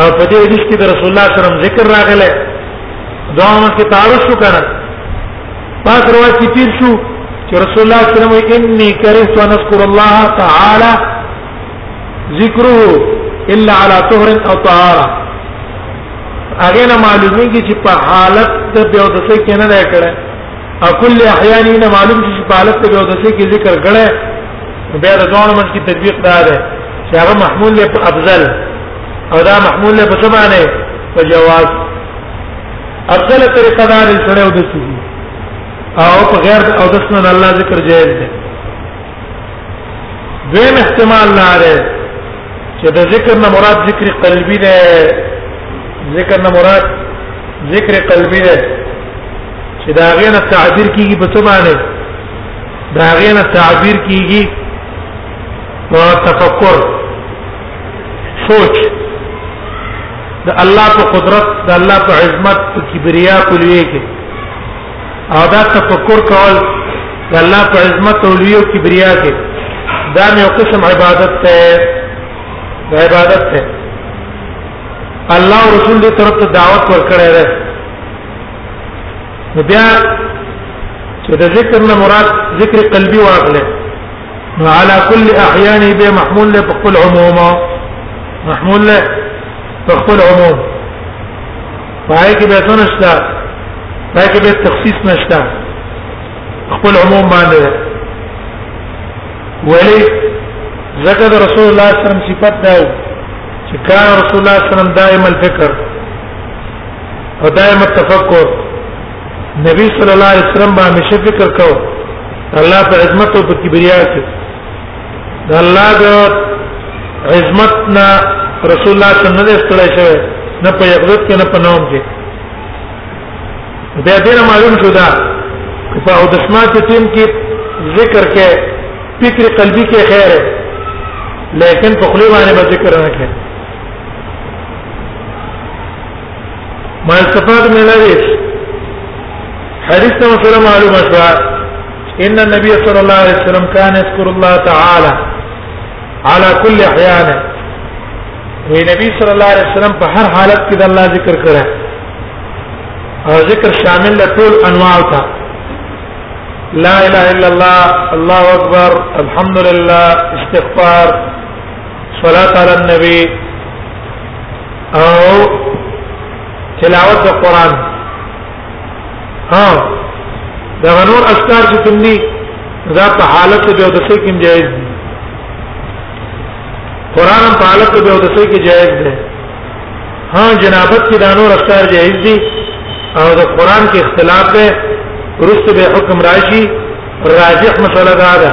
او په دې حدیث کې د رسول الله صلی الله علیه وسلم ذکر راغلی دا موږ کې تعارض شو کنه پاک روایت کې تیر شو چې رسول الله صلی الله علیه وسلم انی کرهت ان اذكر الله تعالی ذکره الا على طهر او طهاره هغه نه معلومیږي چې په حالت د بیودسه کې نه ده کړه او کل احیان نه معلوم چې په حالت د بیودسه کې ذکر کړه بیا د دوه من کې تطبیق دا ده چې هغه محمول له افضل او دا محمول له په څه باندې په جواز افضل طریقه دا لري سره ود شي او په غیر او د سنن الله ذکر جائز ده دویم احتمال نه لري چې د ذکر نه مراد ذکر قلبي ده ذکر نه مراد ذکر قلبي ده چې دا غینه تعبیر کیږي په څه باندې دا غینه تعبیر کیږي نو تفکر سوچ د الله په قدرت د الله په عظمت په کبریا په لوی کې او دا تفکر کول د الله په عظمت او لوی او کبریا کې دا یو قسم عبادت ته د عبادت ته الله او رسول دې طرف ته دعوت ورکړی دی نو بیا چې د ذکر نه مراد ذکر قلبي واغله نو على كل احيانه به محمول له خپل عموم محمول له خپل عموم پای کې به څه نشته پای کې به تخصیص نشته خپل عموم باندې ولی زکه د رسول الله صلی الله علیه وسلم صفت دا چې کان رسول الله صلی الله علیه وسلم دائم الفکر او دائم التفکر نبی صلی الله علیه وسلم باندې فکر کو الله په عظمت او په کبریا کې د الله د عظمت نه رسول الله صلی الله علیه وسلم شوی نه په یقظت کې نه په نوم کې بیا دې معلوم شو دا په او د سماعت ټیم کې ذکر کې فکر قلبي کې خیر ہے لیکن په خلی باندې به ذکر نه کوي ما استفاد من الحديث حديث مثلا معلومه شو ان النبي صلى الله عليه وسلم كان يذكر الله تعالى على كل احيان وی نبی صلی الله علیه وسلم په هر حالت کې د الله ذکر کړه او ذکر شامل له ټول انواع ته لا اله الا الله الله اکبر الحمدلله استغفار صلات علی النبی او تلاوت قرآن ها دا نور اسکار چې کوم دي دا په حالت به د څه کې جایز دي قران په حالت به د څه کې جایز دي ها جنابت کې دا نور اسکار جایز دي او د قران کې اختلاف ده ورسته به حکم راشي راجح مسله دا ده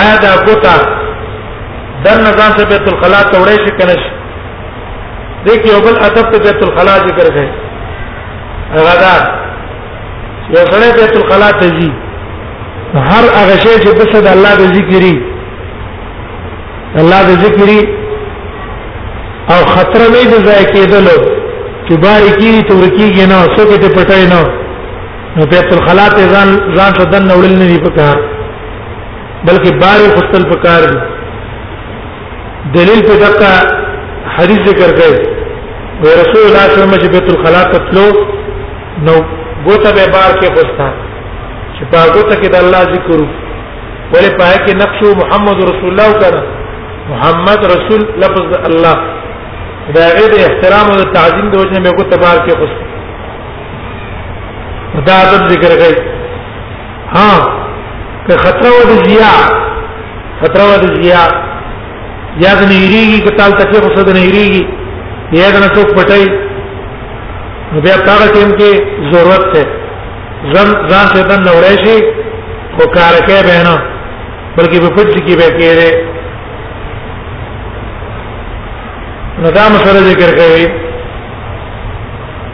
آیا دا ګوتا در نظام سے بیت الخلا توڑے شي کنه شي دیکھیے او بل ادب ته بیت الخلا ذکر کړي غدا یو سره بیت الخلا ته ځي هر هغه شی چې بس د الله د ذکرې الله د ذکرې او خطر نه دی ځای کېدلو چې باري کې ته ورکیږي نه څوک ته پټای نه نو بیت الخلا ته ځان ځان ته دن وړل نه دی پکار بلکې بار خپل پکار دی دلیل په دغه حدیث ذکر کړي وی رسول الله صلی الله علیه وسلم چې بیت الخلا ته تلو نو ګوته به بار کې خوستا چې په ګوته کې د الله ذکر ولې پای کې نقش محمد رسول الله کړه محمد رسول لفظ الله دا غیر احترام او تعظیم د وجه مې ګوته بار کې خوستا دا عادت ذکر کړي ها که خطر و د ضیا خطر و د ضیا یا د نهریږي که تال تکي خو د نهریږي یا د نسوک پټای نو بیا هغه ټیم کې ضرورت ده ځان ځان ته د نوړې شي خو کار کې به نه بلکې په پټ کې به کېره نو دا مسله ذکر کوي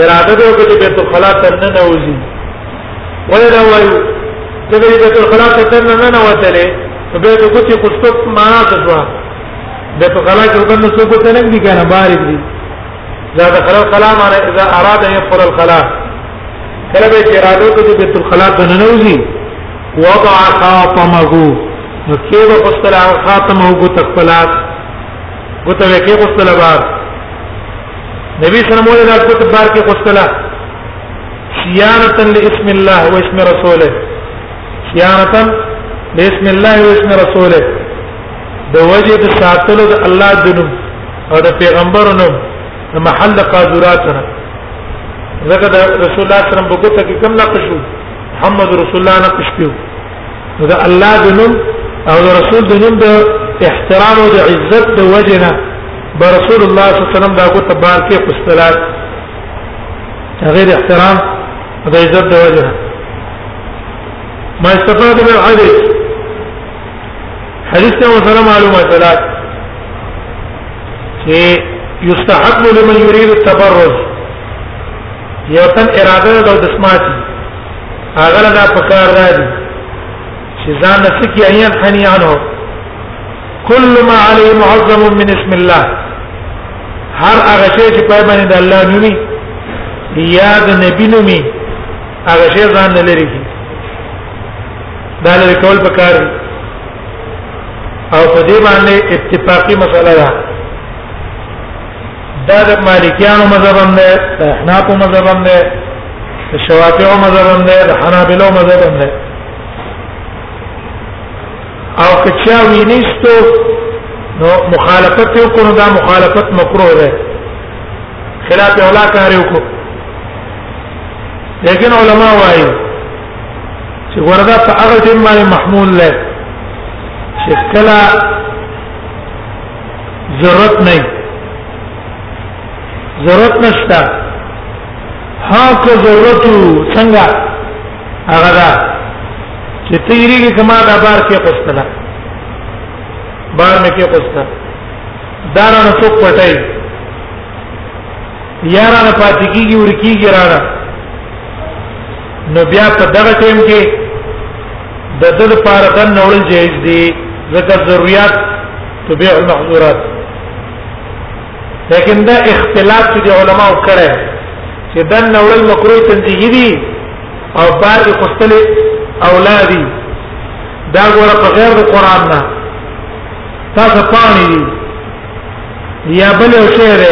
اراده وکړه چې بیت الخلا ته نه نوځي وای دا وای چې بیت الخلا ته نه نه وتلې نو به د ګوتې کوڅو معنا څه شو بیت الخلا کې وبنه څه کوته نه دي کنه بار دي دا د خلا خلا معنا اذا اراد ان يدخل الخلا کله به چې اراده وکړه چې بیت الخلا ته نه نوځي وضع خاتمه نو کې به خپل خاتمه وګ تخپلات ګوتو کې خپل بار نبی صلی الله علیه وسلم کتب بار کې قصلا صيانه لاسم الله واسم رسوله صيانه لاسم الله واسم رسوله د وجه د ساتلو د الله د نوم او د پیغمبر نوم د محل قاذورات سره ځکه د رسول الله صلی الله علیه وسلم په کوته کې کم نقش محمد رسول الله نقش پیو نو د الله د نوم او د رسول د نوم د احترام او د عزت د وجنه به رسول الله صلی الله علیه وسلم دا کو تبار کې قصلات غیر احترام او د عزت د وجنه ما استفاد من الحديث حديث ته وسره معلومه ده چې يستحب لمن يريد التبرز یو تن اراده ده د سماعت هغه له دا پکار راځي چې ځان نه سکی ایان حنی عنه کل ما علی معظم من اسم الله هر هغه شی چې په باندې د الله نومي یا د نبی نومي هغه شی ځان نه لري دا لري کول پکار او په دې باندې اتفاقی مسله ده دا د مالکیانو مذهب هم دی د احنافو مذهب هم دی د شوافیو مذهب هم دی د حنابلو مذهب هم دی او که چا وینیستو نو مخالفت یو کو نو دا مخالفت مکروه ده خلاف اولا کار یو کو لیکن علما وايي چې وردا په هغه ټیم باندې محمول لای چې کله ضرورت نه ضرورت نشته ها که ضرورت څنګه هغه دا چې تیریږي کما دا بار کې قصلا بار مې کې قصلا دارانه څوک پټای یارانه پاتې کیږي ورکیږي رانه نو بیا په دغه ټیم کې د دې لپاره د نوړل جایز دي ځکه ضرورت تبع المحظورات لیکن دا اختلاف چې علماء کړه چې د نوړل مکروه تنزیهی دي او بار قستل اولادي دا ګوره په غیر د قران نه تاسو پانی دي یا بل شعر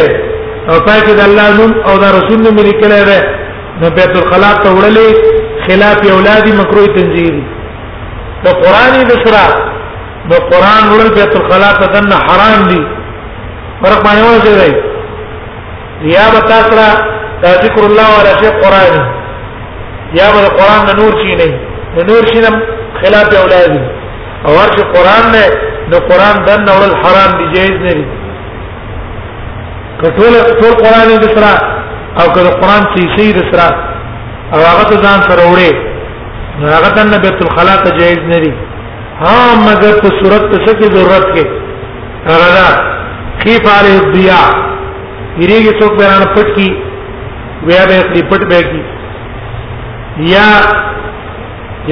او پای کې د الله نوم او د رسول نوم لیکل دی نو بیت الخلا ته وړلې خلاف اولادي مکروه تنزیری د قرآنی بشرا د قرآن وړل بیت الخلا ته دن حرام دي فرق باندې وځي دی یا بتا سره ذکر الله ولا شی قرآن یا به قرآن نه نور شي نه نور شي نه خلاف اولادي او هر چې قرآن نه د قرآن دن وړل حرام دي جایز نه دي کټول ټول قران دې سره او کله قران چې شي دې سره او هغه ته ځان سره وړي نو هغه ته نه بیت الخلا ته جایز نه دي ها مگر ته صورت ته څه کی ضرورت کې هغه دا خیف علی الضیاء یریږي څوک بیان پټ کی ویا به دې پټ به کی یا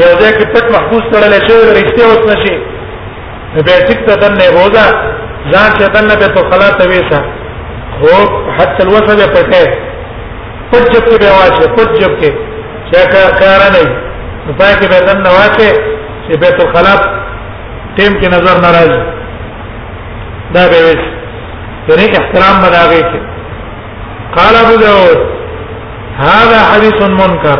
یو ځای کې پټ محفوظ کړل شي ورسته اوس نشي بیسک ته دنه بوزا ځان چې دنه به تو خلا ته ویسا هو حتی الوسه به پټه پجب کې به واشه پجب کې چې کار کار نه نو پای کې به دنه واشه چې بیت الخلا ټیم کې نظر ناراض دا به ویس یعنی احترام بداغه کې قال ابو داود هذا حديث منكر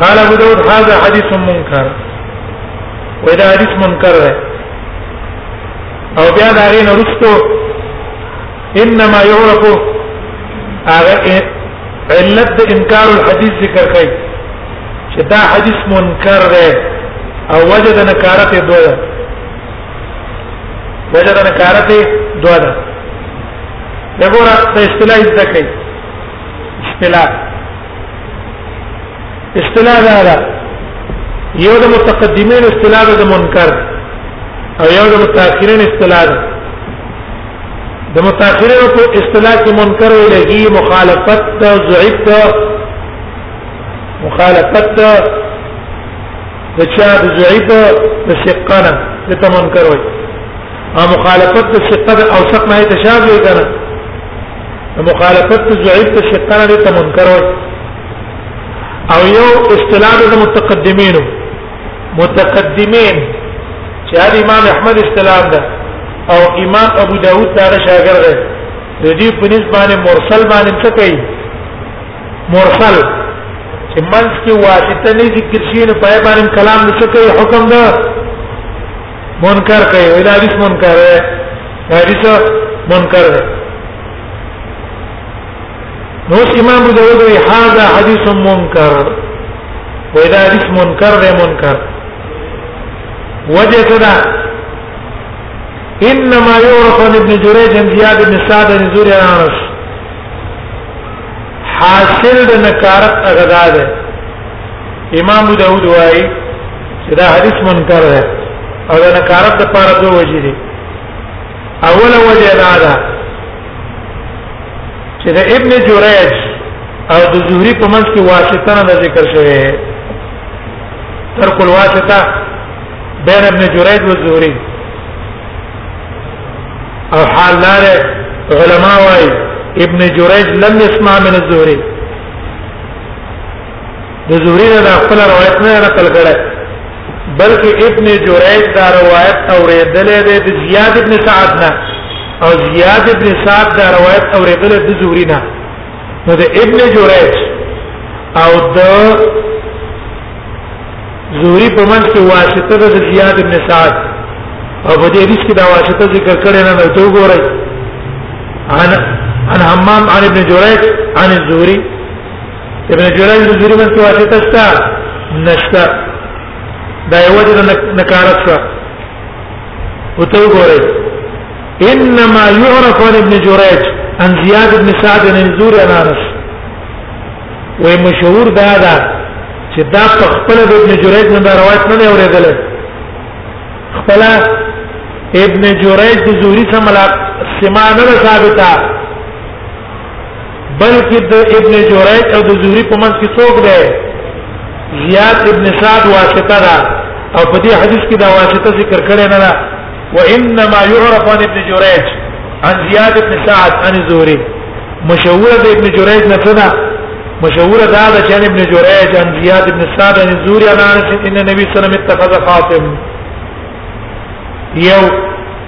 قال ابو داود هذا حديث منكر ودا حديث منكر ده او بیا دا غین رستو انما يعرف علت د انکار الحديث ذکر کوي چې دا حدیث منکر ده او وجد نکارت دوه ده وجد نکارت دوه ده دغه را ته اصطلاح ذکر اصطلاح اصطلاح دا ده یو د متقدمین اصطلاح ده منکر او یو د متأخرین اصطلاح ده د متأخرین په اصطلاح کې منکر ولګي مخالفت د ضعیف مخالفت د چا د ضعیف د شقانه ته منکر وي او مخالفت د شقه د اوسط نه ته شاذ وي کنه مخالفت ته ضعیف ته شیطان لري ته منکر وي او یو اصطلاح د متقدمینو متقدمین چې هر امام احمد اصطلاح ده او امام ابو داود دا شاګرد دی د دې په نسبت مرسل باندې څه کوي مرسل چې منځ کې واسطه نه ذکر شي نو پای باندې کلام څه کوي حکم ده منکر کوي وی دا حدیث منکر دی دا حدیث منکر دی نو امام ابو داود وی هاذا حدیث منکر وی دا حدیث منکر دی منکر وجه کدا انما يعرف عن ابن جريج عن زياد بن سعد بن زوري عن انس حاصل د نکارت اغدا ده امام ابو داود وايي چې دا حدیث منکر دی او دا نکارت د پاره دوه وجې دي اوله وجه دا ده چې د ابن جریج او د زهري په منځ کې واسطه نه ذکر شوی ترک الواسطه بین ابن جریج و زهري او حال لار علماء وايي ابن جریج لم يسمع من الزهري د زهري نه دا خپل روایت نه نقل کړي بلکې ابن جريج دا روایت اورېدلې ده د زیاد ابن سعد نه او زیاد ابن سعد دا روایت اورېدلې د زهري نه نو د ابن جريج او د زهري په منځ کې واسطه د زیاد ابن سعد او په دې حدیث کې دا واسطه ذکر کړي نه نو ته وګورئ عن عن حمام عن ابن جريج عن الزهري ابن جريج د زری من واسطه شته نشته دا یو وجه نه کارت شو او ته وګورئ انما يعرف عن ابن جريج عن زياد بن سعد بن زور عن انس وای مشهور دا دا چې دا په خپل د ابن جريج نه دا روایت نه اوریدل خپل ابن جريج د زوري سره ملاقات سما نه ثابته بلکې د ابن جوریج او د زهری په منځ کې څوک دی زیاد ابن سعد واسطه ده او په دې حدیث کې دا واسطه ذکر کړې نه ده وانما يعرف عن ابن جريج عن زياد بن سعد عن الزهري مشهور ده ابن جريج نه څه ده مشهور ده ده چې ابن جريج عن زياد بن سعد عن الزهري عن انس ان النبي صلى الله عليه وسلم اتخذ خاتم یو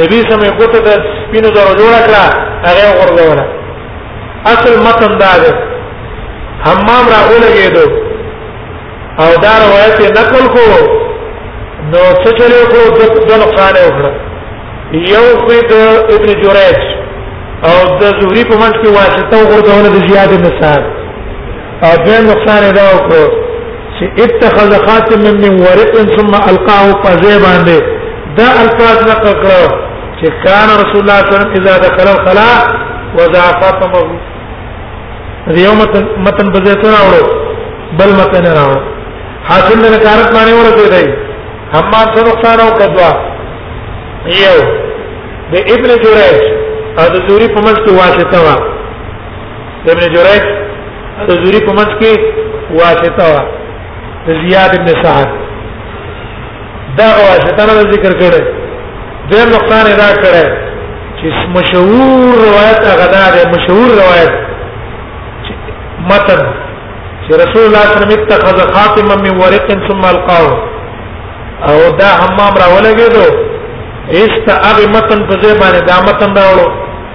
نبی سم یې کوته د سپینو زرو جوړ کړه هغه ورغوله اصل متن دا دی حمام را ولګېدو او دا روایت نقل کو نو څه چلو کو د نقصان وکړه یو کوي د ابن جوریج او د زهري په منځ کې واسطه ورته د زیاد نصاب او دویم نقصان دا وکړو چې اتخذ خاتم من ورق ثم القاه فزي باندې دا الفاظ نقل کړو چې کان رسول الله صلی الله علیه وسلم اذا دخل الخلاء وضع خاتمه دیو متن متن بزیت راوړو بل متن راوړو حاصل نه کارت باندې ورته دی اما څه نقصان او کدوا یو د ابن جریج او د زوری په منځ کې واسطه وا ابن جريج د زوري په منځ کې واسطه وا زیاد ابن سعد دا واسطه نه ذکر کړي د نقصان ادا کړي چې مشهور روایت هغه دا ده مشهور روایت متن چې رسول الله صلی الله علیه وسلم اتخذ خاتما من ورق ثم القاه او دا حمام راولګېدو ایست هغه متن په ځای باندې دا متن راوړو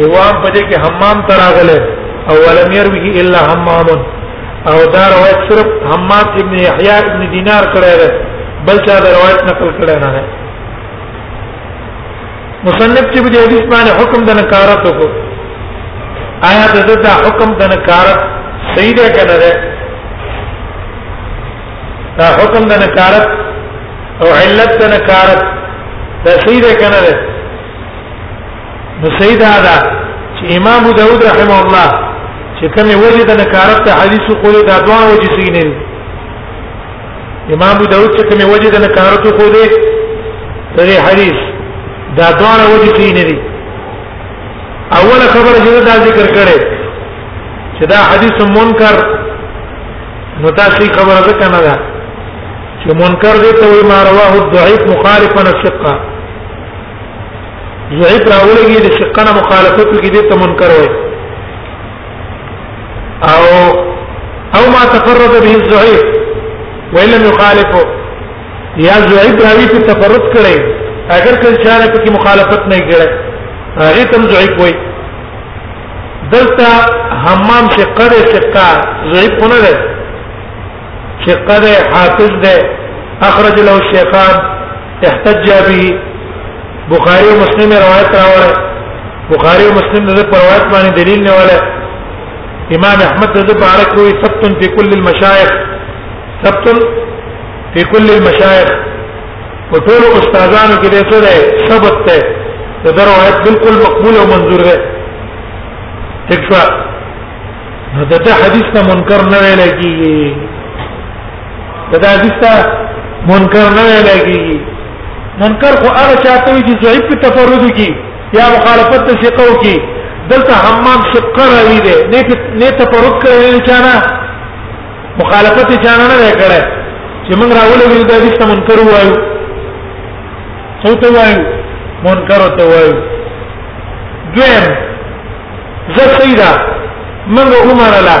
هوام په دې کې حمام تراغله او ولم يروه الا حمام او دا روایت صرف حماد ابن يحيى ابن دينار کړی دی بل چا دا روایت نقل کړی نه دی مصنف چې په حدیث باندې حکم د نکارت کو آیا د دې دا حکم د نکارت صحیح دی کنه دی دا حکم د نکارت او علت د نکارت دا صحیح دی کنه دی نو سید هذا چې امام داود رحمه الله چې کومه وجه د نکارت ته حدیث خو دا دوه وجه سینې امام داود چې کومه وجه د نکارت خو دې دغه حدیث دا دوه وجه سینې دي اوله خبره چې دا ذکر کړي چې دا حدیث منکر نو تاسو خبره ده کنه دا چې منکر دې ته وي ما رواه الضعيف مخالفا الثقه ضعیف راولږي د ثقه نه مخالفت کې دې ته منکر وي او او ما تفرد به الضعيف وان لم يخالفه یا ضعیف راوی په تفرد کړي اگر کله چاره په کې مخالفت نه کړي هغه تم ضعیف وي دلته حمام سے قد ثقه ضعیف نه ده ثقه حافظ ده اخرج له الشيخان احتج به بخاری او مسلم روایت راوړل بخاری او مسلم د روایت باندې دلیل نه ولا امام احمد د بارک وی سبت فی کل المشایخ سبت فی کل المشایخ په ټول استادانو کې دته ده سبت ده د روایت بالکل مقبول او منظور ده تکفا نو دته حدیث نه منکر نه ویل کیږي دا حدیث ته منکر نه لګي منکر خو هغه چاته وي چې ضعیف په تفرد کې یا مخالفت ته شقو کې دلته حمام شقه راوي دي نه نه تفرد کوي نه چانه مخالفت چانه نه کړي چې موږ راولې د دې څه منکر وایو څه ته وایو منکر ته وایو دویم زه سیدا موږ عمر الله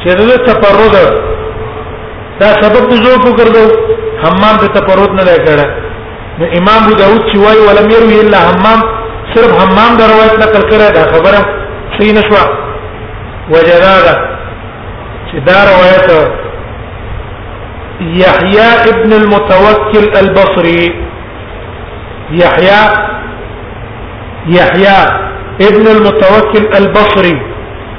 چې د تفرد دا سبب د زور کو کړو حمام د تفرد نه لګړه نو امام ابو داود چې وای ولم يروي الا حمام صرف حمام د روایت نقل کړه دا خبره صحیح نشوه وجدادا چې دا روایت يحيى ابن المتوكل البصري يحيى يحيى ابن المتوكل البصري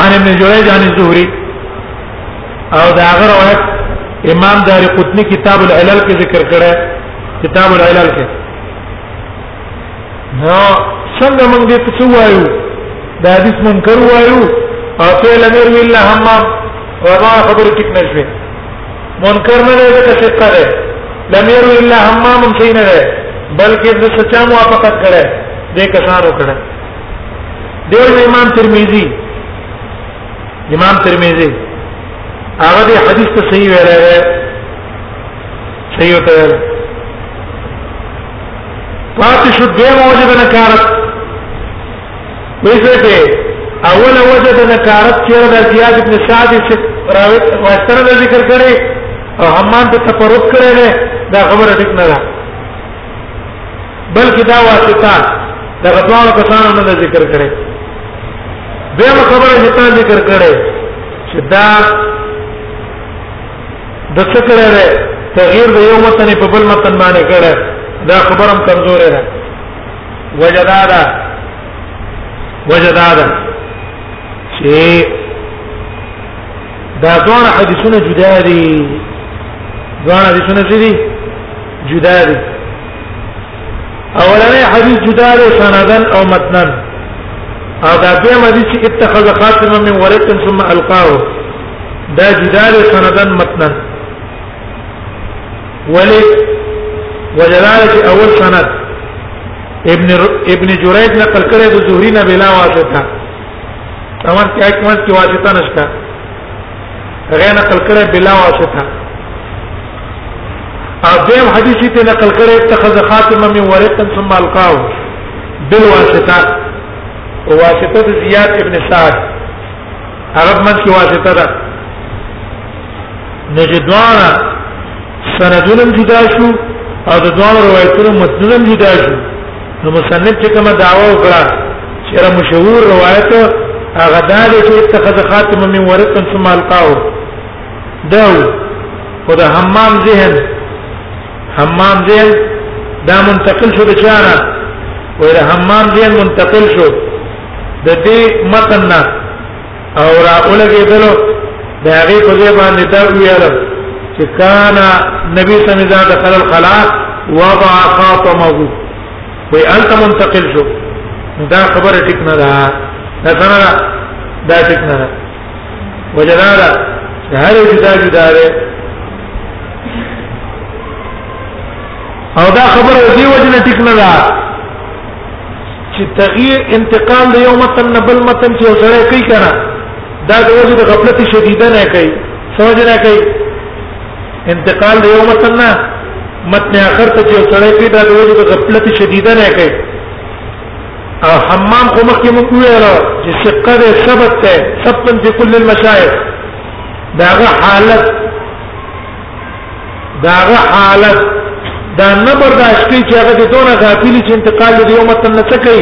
عن ابن جريج عن الزهري او دا هغه روایت امام دار قطنی کتاب العلل کې ذکر کړه کتاب العلل کې نو څنګه موږ دې څه وایو دا حدیث منکر وایو او ته لمر ویلا هم او ما خبره ټیک نشوي منکر نه دی ځکه چې قره لمر ویلا هم هم شي نه دی بلکې د سچا موافقت کړي دې کسانو کړي دیو امام ترمذی امام ترمذی هغه دی حدیث ته صحیح ویل دی صحیح ته ویل پاتې شو دې موجب نکارت ویسه ته اول وجد نکارت چې د زیاد ابن سعد چې راوي واستر ذکر کړي او حمان ته تفرد کړي دا خبره ټیک نه ده بلکې دا واسطه د غطوانو کسانو نه ذکر کړي بیا خبره چې تا ذکر کړي چې دا د څه کړي ده تغییر د یو متن په بل متن باندې کړي دا خبرم کمزورې ده وجدادا وجدادا چې دا ځوان حدیثونه جدا دي ځوان حدیثونه څه دي جدا دي اولنې حدیث جدا دی سندن او متنن او دا به مدي چې اتخذ خاتما من ورث ثم القاه دا جدا دی سندن متنن ولی وجلاله اول سند ابن ابن جريج نقل کړی د زهري نه بلا واسطه طبعا کې حکمت کې واسطه نشته غیر نقل کړي بلا واسطه او دیم حدیث ته نقل کړي اتخذ خاتم من ورق ثم القاه بالواسطه واسطه زیاد ابن سعد عرب من کی واسطه ده نجدوانا سندونم جدا شو او د دوه روایتونو متنونم جدا شو نو مصنف چې کومه دعوا وکړه چې را مشهور روایت هغه دا دی چې اتخذ خاتم من ورق ثم القاه دا او دا حمام ذهن حمام ذهن دا منتقل شو د چانه ویره حمام ذهن منتقل شو د دې متن نه او را اولګېدلو د هغه په ځای باندې دا ویل چې کان نبی صلی الله علیه وسلم دخل الخلا وضع خاتمه وی انت منتقل شو دا خبره ټیک نه ده دا څنګه ده دا ټیک نه ده وجدارا هر جدا جدا ده او دا خبره دی وجنه ټیک نه ده چې تغییر انتقال د یو متن نه بل متن چې سره کوي کنه دا د وجه د غفلت شدیده نه کوي سمجھ نه کوي انتقال د یو متن نه متن اخر ته چې سره کوي دا د وجه د غفلت شدیده نه کوي او حمام خو مخکې موږ ویل چې شقه د ثبت ته ثبت په کل المشایخ داغه حالت داغه حالت دا نه برداشت کوي چې هغه د دونه غافلی چې انتقال دی یو متن نه تکي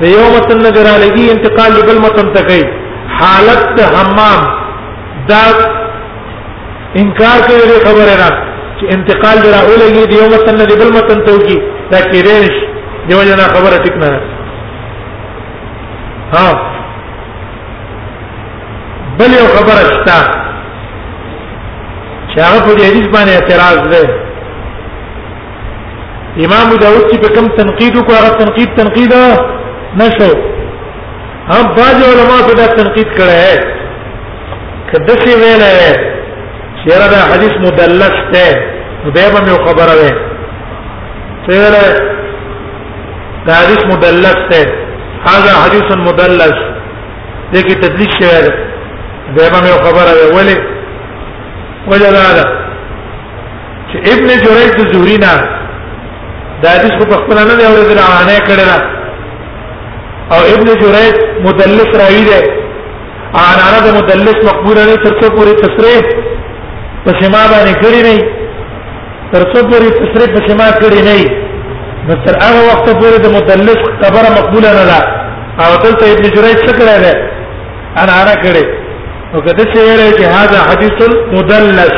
د یو متن نه درالګي انتقال بل متن تکي حالت د حمام دا انکار کوي د خبره نه چې انتقال درالګي د یو متن نه بل متن ته وږي دا کېرېش دیو جنا خبره ټیک نه ها بل یو خبره شته چې هغه په دې حدیث باندې اعتراض ده امام داوود چې په کوم تنقید کو هغه تنقید تنقید نشو هم باج علماء په دا تنقید کړه ہے کده سی ویل ہے چیرې دا حدیث مدلس ته به به مې خبره وې چیرې دا حدیث مدلس ته هاذا حدیث مدلس دې کې تدلیس شوی دیمه مې خبره ده ولې وجه دا ده چې ابن جریج د زهري نه دا حدیث خو په خپل نه دی اورېدل عانه کړی نه او ابن جریج مدلس راوی دی عانه د مدلس مقبول نه تر څو پورې تصریح په سما باندې کړی نه تر څو پورې تصریح په سما کړی نه نو تر هغه وخت پورې د مدلس خبره مقبوله نه ده او دلته ابن جریج څه کړی دی انا انا کړي نو کده چې ویل چې هاذا حدیث مدلس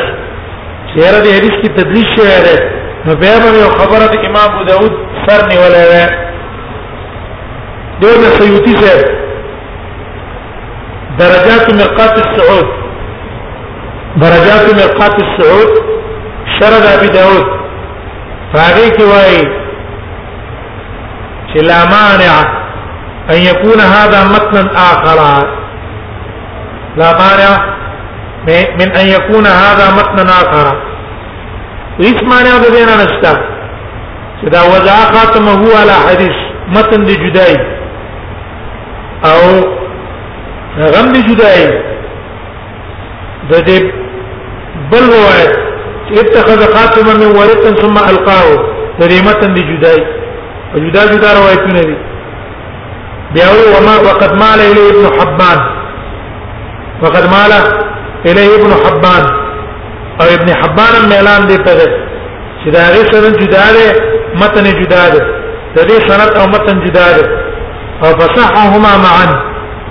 چیرې دې حدیث کې تدلیس شوی دی نو به به خبره د امام ابو داود سر نیولې ده دغه سیوطی صاحب درجات مرقات السعود درجات مرقات السعود شرد ابي داود فهذه كواي چې لا مانع ان يكون هذا متنا اخر لا مانع من ان يكون هذا متنا اخر هیڅ مانع د دې نه نشته چې دا وضع خاتمه هو على حدیث متن دی جدای او غم دی جدای د دې بل روایت اتخذ خاتما من ورث ثم القاه د دې متن دی جدای جدا جدا روایتونه دي بیا وما وقد مال اليه ابن حبان وقد مال اليه ابن حبان او ابن حبان ميلان دی په چې دا غي سره جدا ده متن جدا ده د دې سند او متن جدا ده او فصحهما معا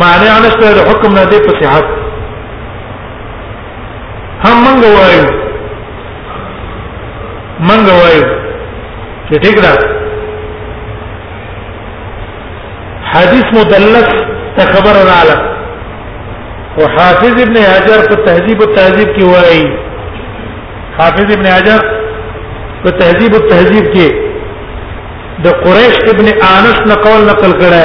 معنی نشته د حکم نه دی په صحت هم منګ وایو منګ وایو چې ټیک ده حدیث مدلس ته خبر رااله او حافظ ابن حجر په تهذیب او تهذیب کې وایي حافظ ابن حجر په تهذیب او تهذیب کې د قریش ابن انس نقل نقل کړه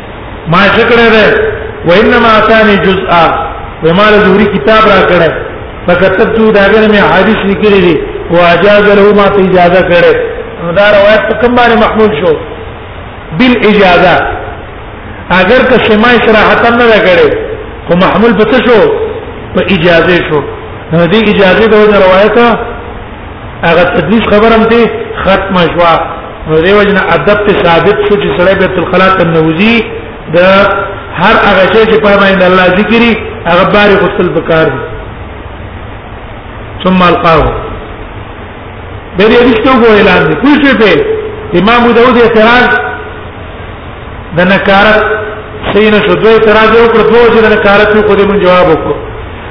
ما شکړه ده وانما اتاني جزءا وما له ظهري کتاب را کړه فكتبت داګه مې حدیث لیکلې دي واجاز له ما ته اجازه کړه دا روایت په کوم باندې محمول شو بالاجازه اگر که سماع صراحت نه لګړي خو محمول به څه شو په اجازه شو نو دې اجازه د روایت هغه تدلیس خبرم ته ختم شوا نو دیو جن ادب ته ثابت شو چې سړی بیت الخلا ته نوځي د هر هغه شی چې په باندې الله ذکرې هغه باري غسل بکار دي ثم القاه به دې رښتو کو اعلان دي کوم څه په امام ابو داود اعتراض د نکارت سینه شو دوی اعتراض وکړ دوی چې د نکارت کو دې مون جواب وکړ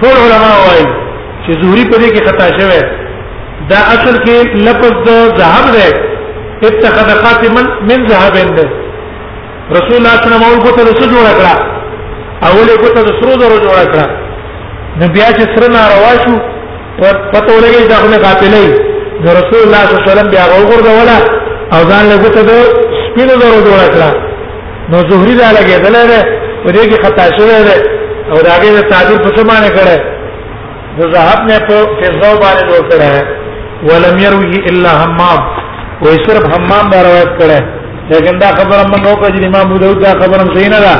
ټول علما وايي چې زهري په دې کې خطا شوی دا اصل کې لفظ د ذهب دی اتخذ خاتما من ذهب دی رسول الله صلی الله علیه وسلم ته څه جوړ کړه اولې کو ته سرو زرو جوړ کړه نو بیا چې سر ناروا شو پته ولګي دا خو نه قاتلې نو رسول الله صلی الله علیه وسلم بیا وګرځوله او ځان له ګوتو سپینو زرو جوړ کړه نو زهري دا لګېدل دی په دې کې خطا شوی دی او دا هغه تعبیر په څه باندې کړه د ذهب نه په فضا باندې جوړ کړه ولم يروي الا حمام وې صرف حمام دا روایت کړه لیکن دا خبره من نو کوي امام ابو داود دا خبره صحیح نه ده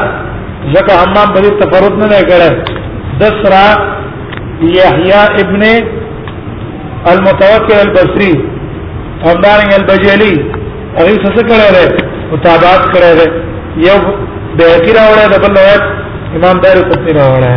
ځکه حمام په دې تفرد نه کړه دسرا يحيى ابن المتوكل البصري همدارنګ البجلی هغه څه څه کړی دی متابعت کړی دی یو به کړه وړه د بل روایت امام دار قطنی راوړی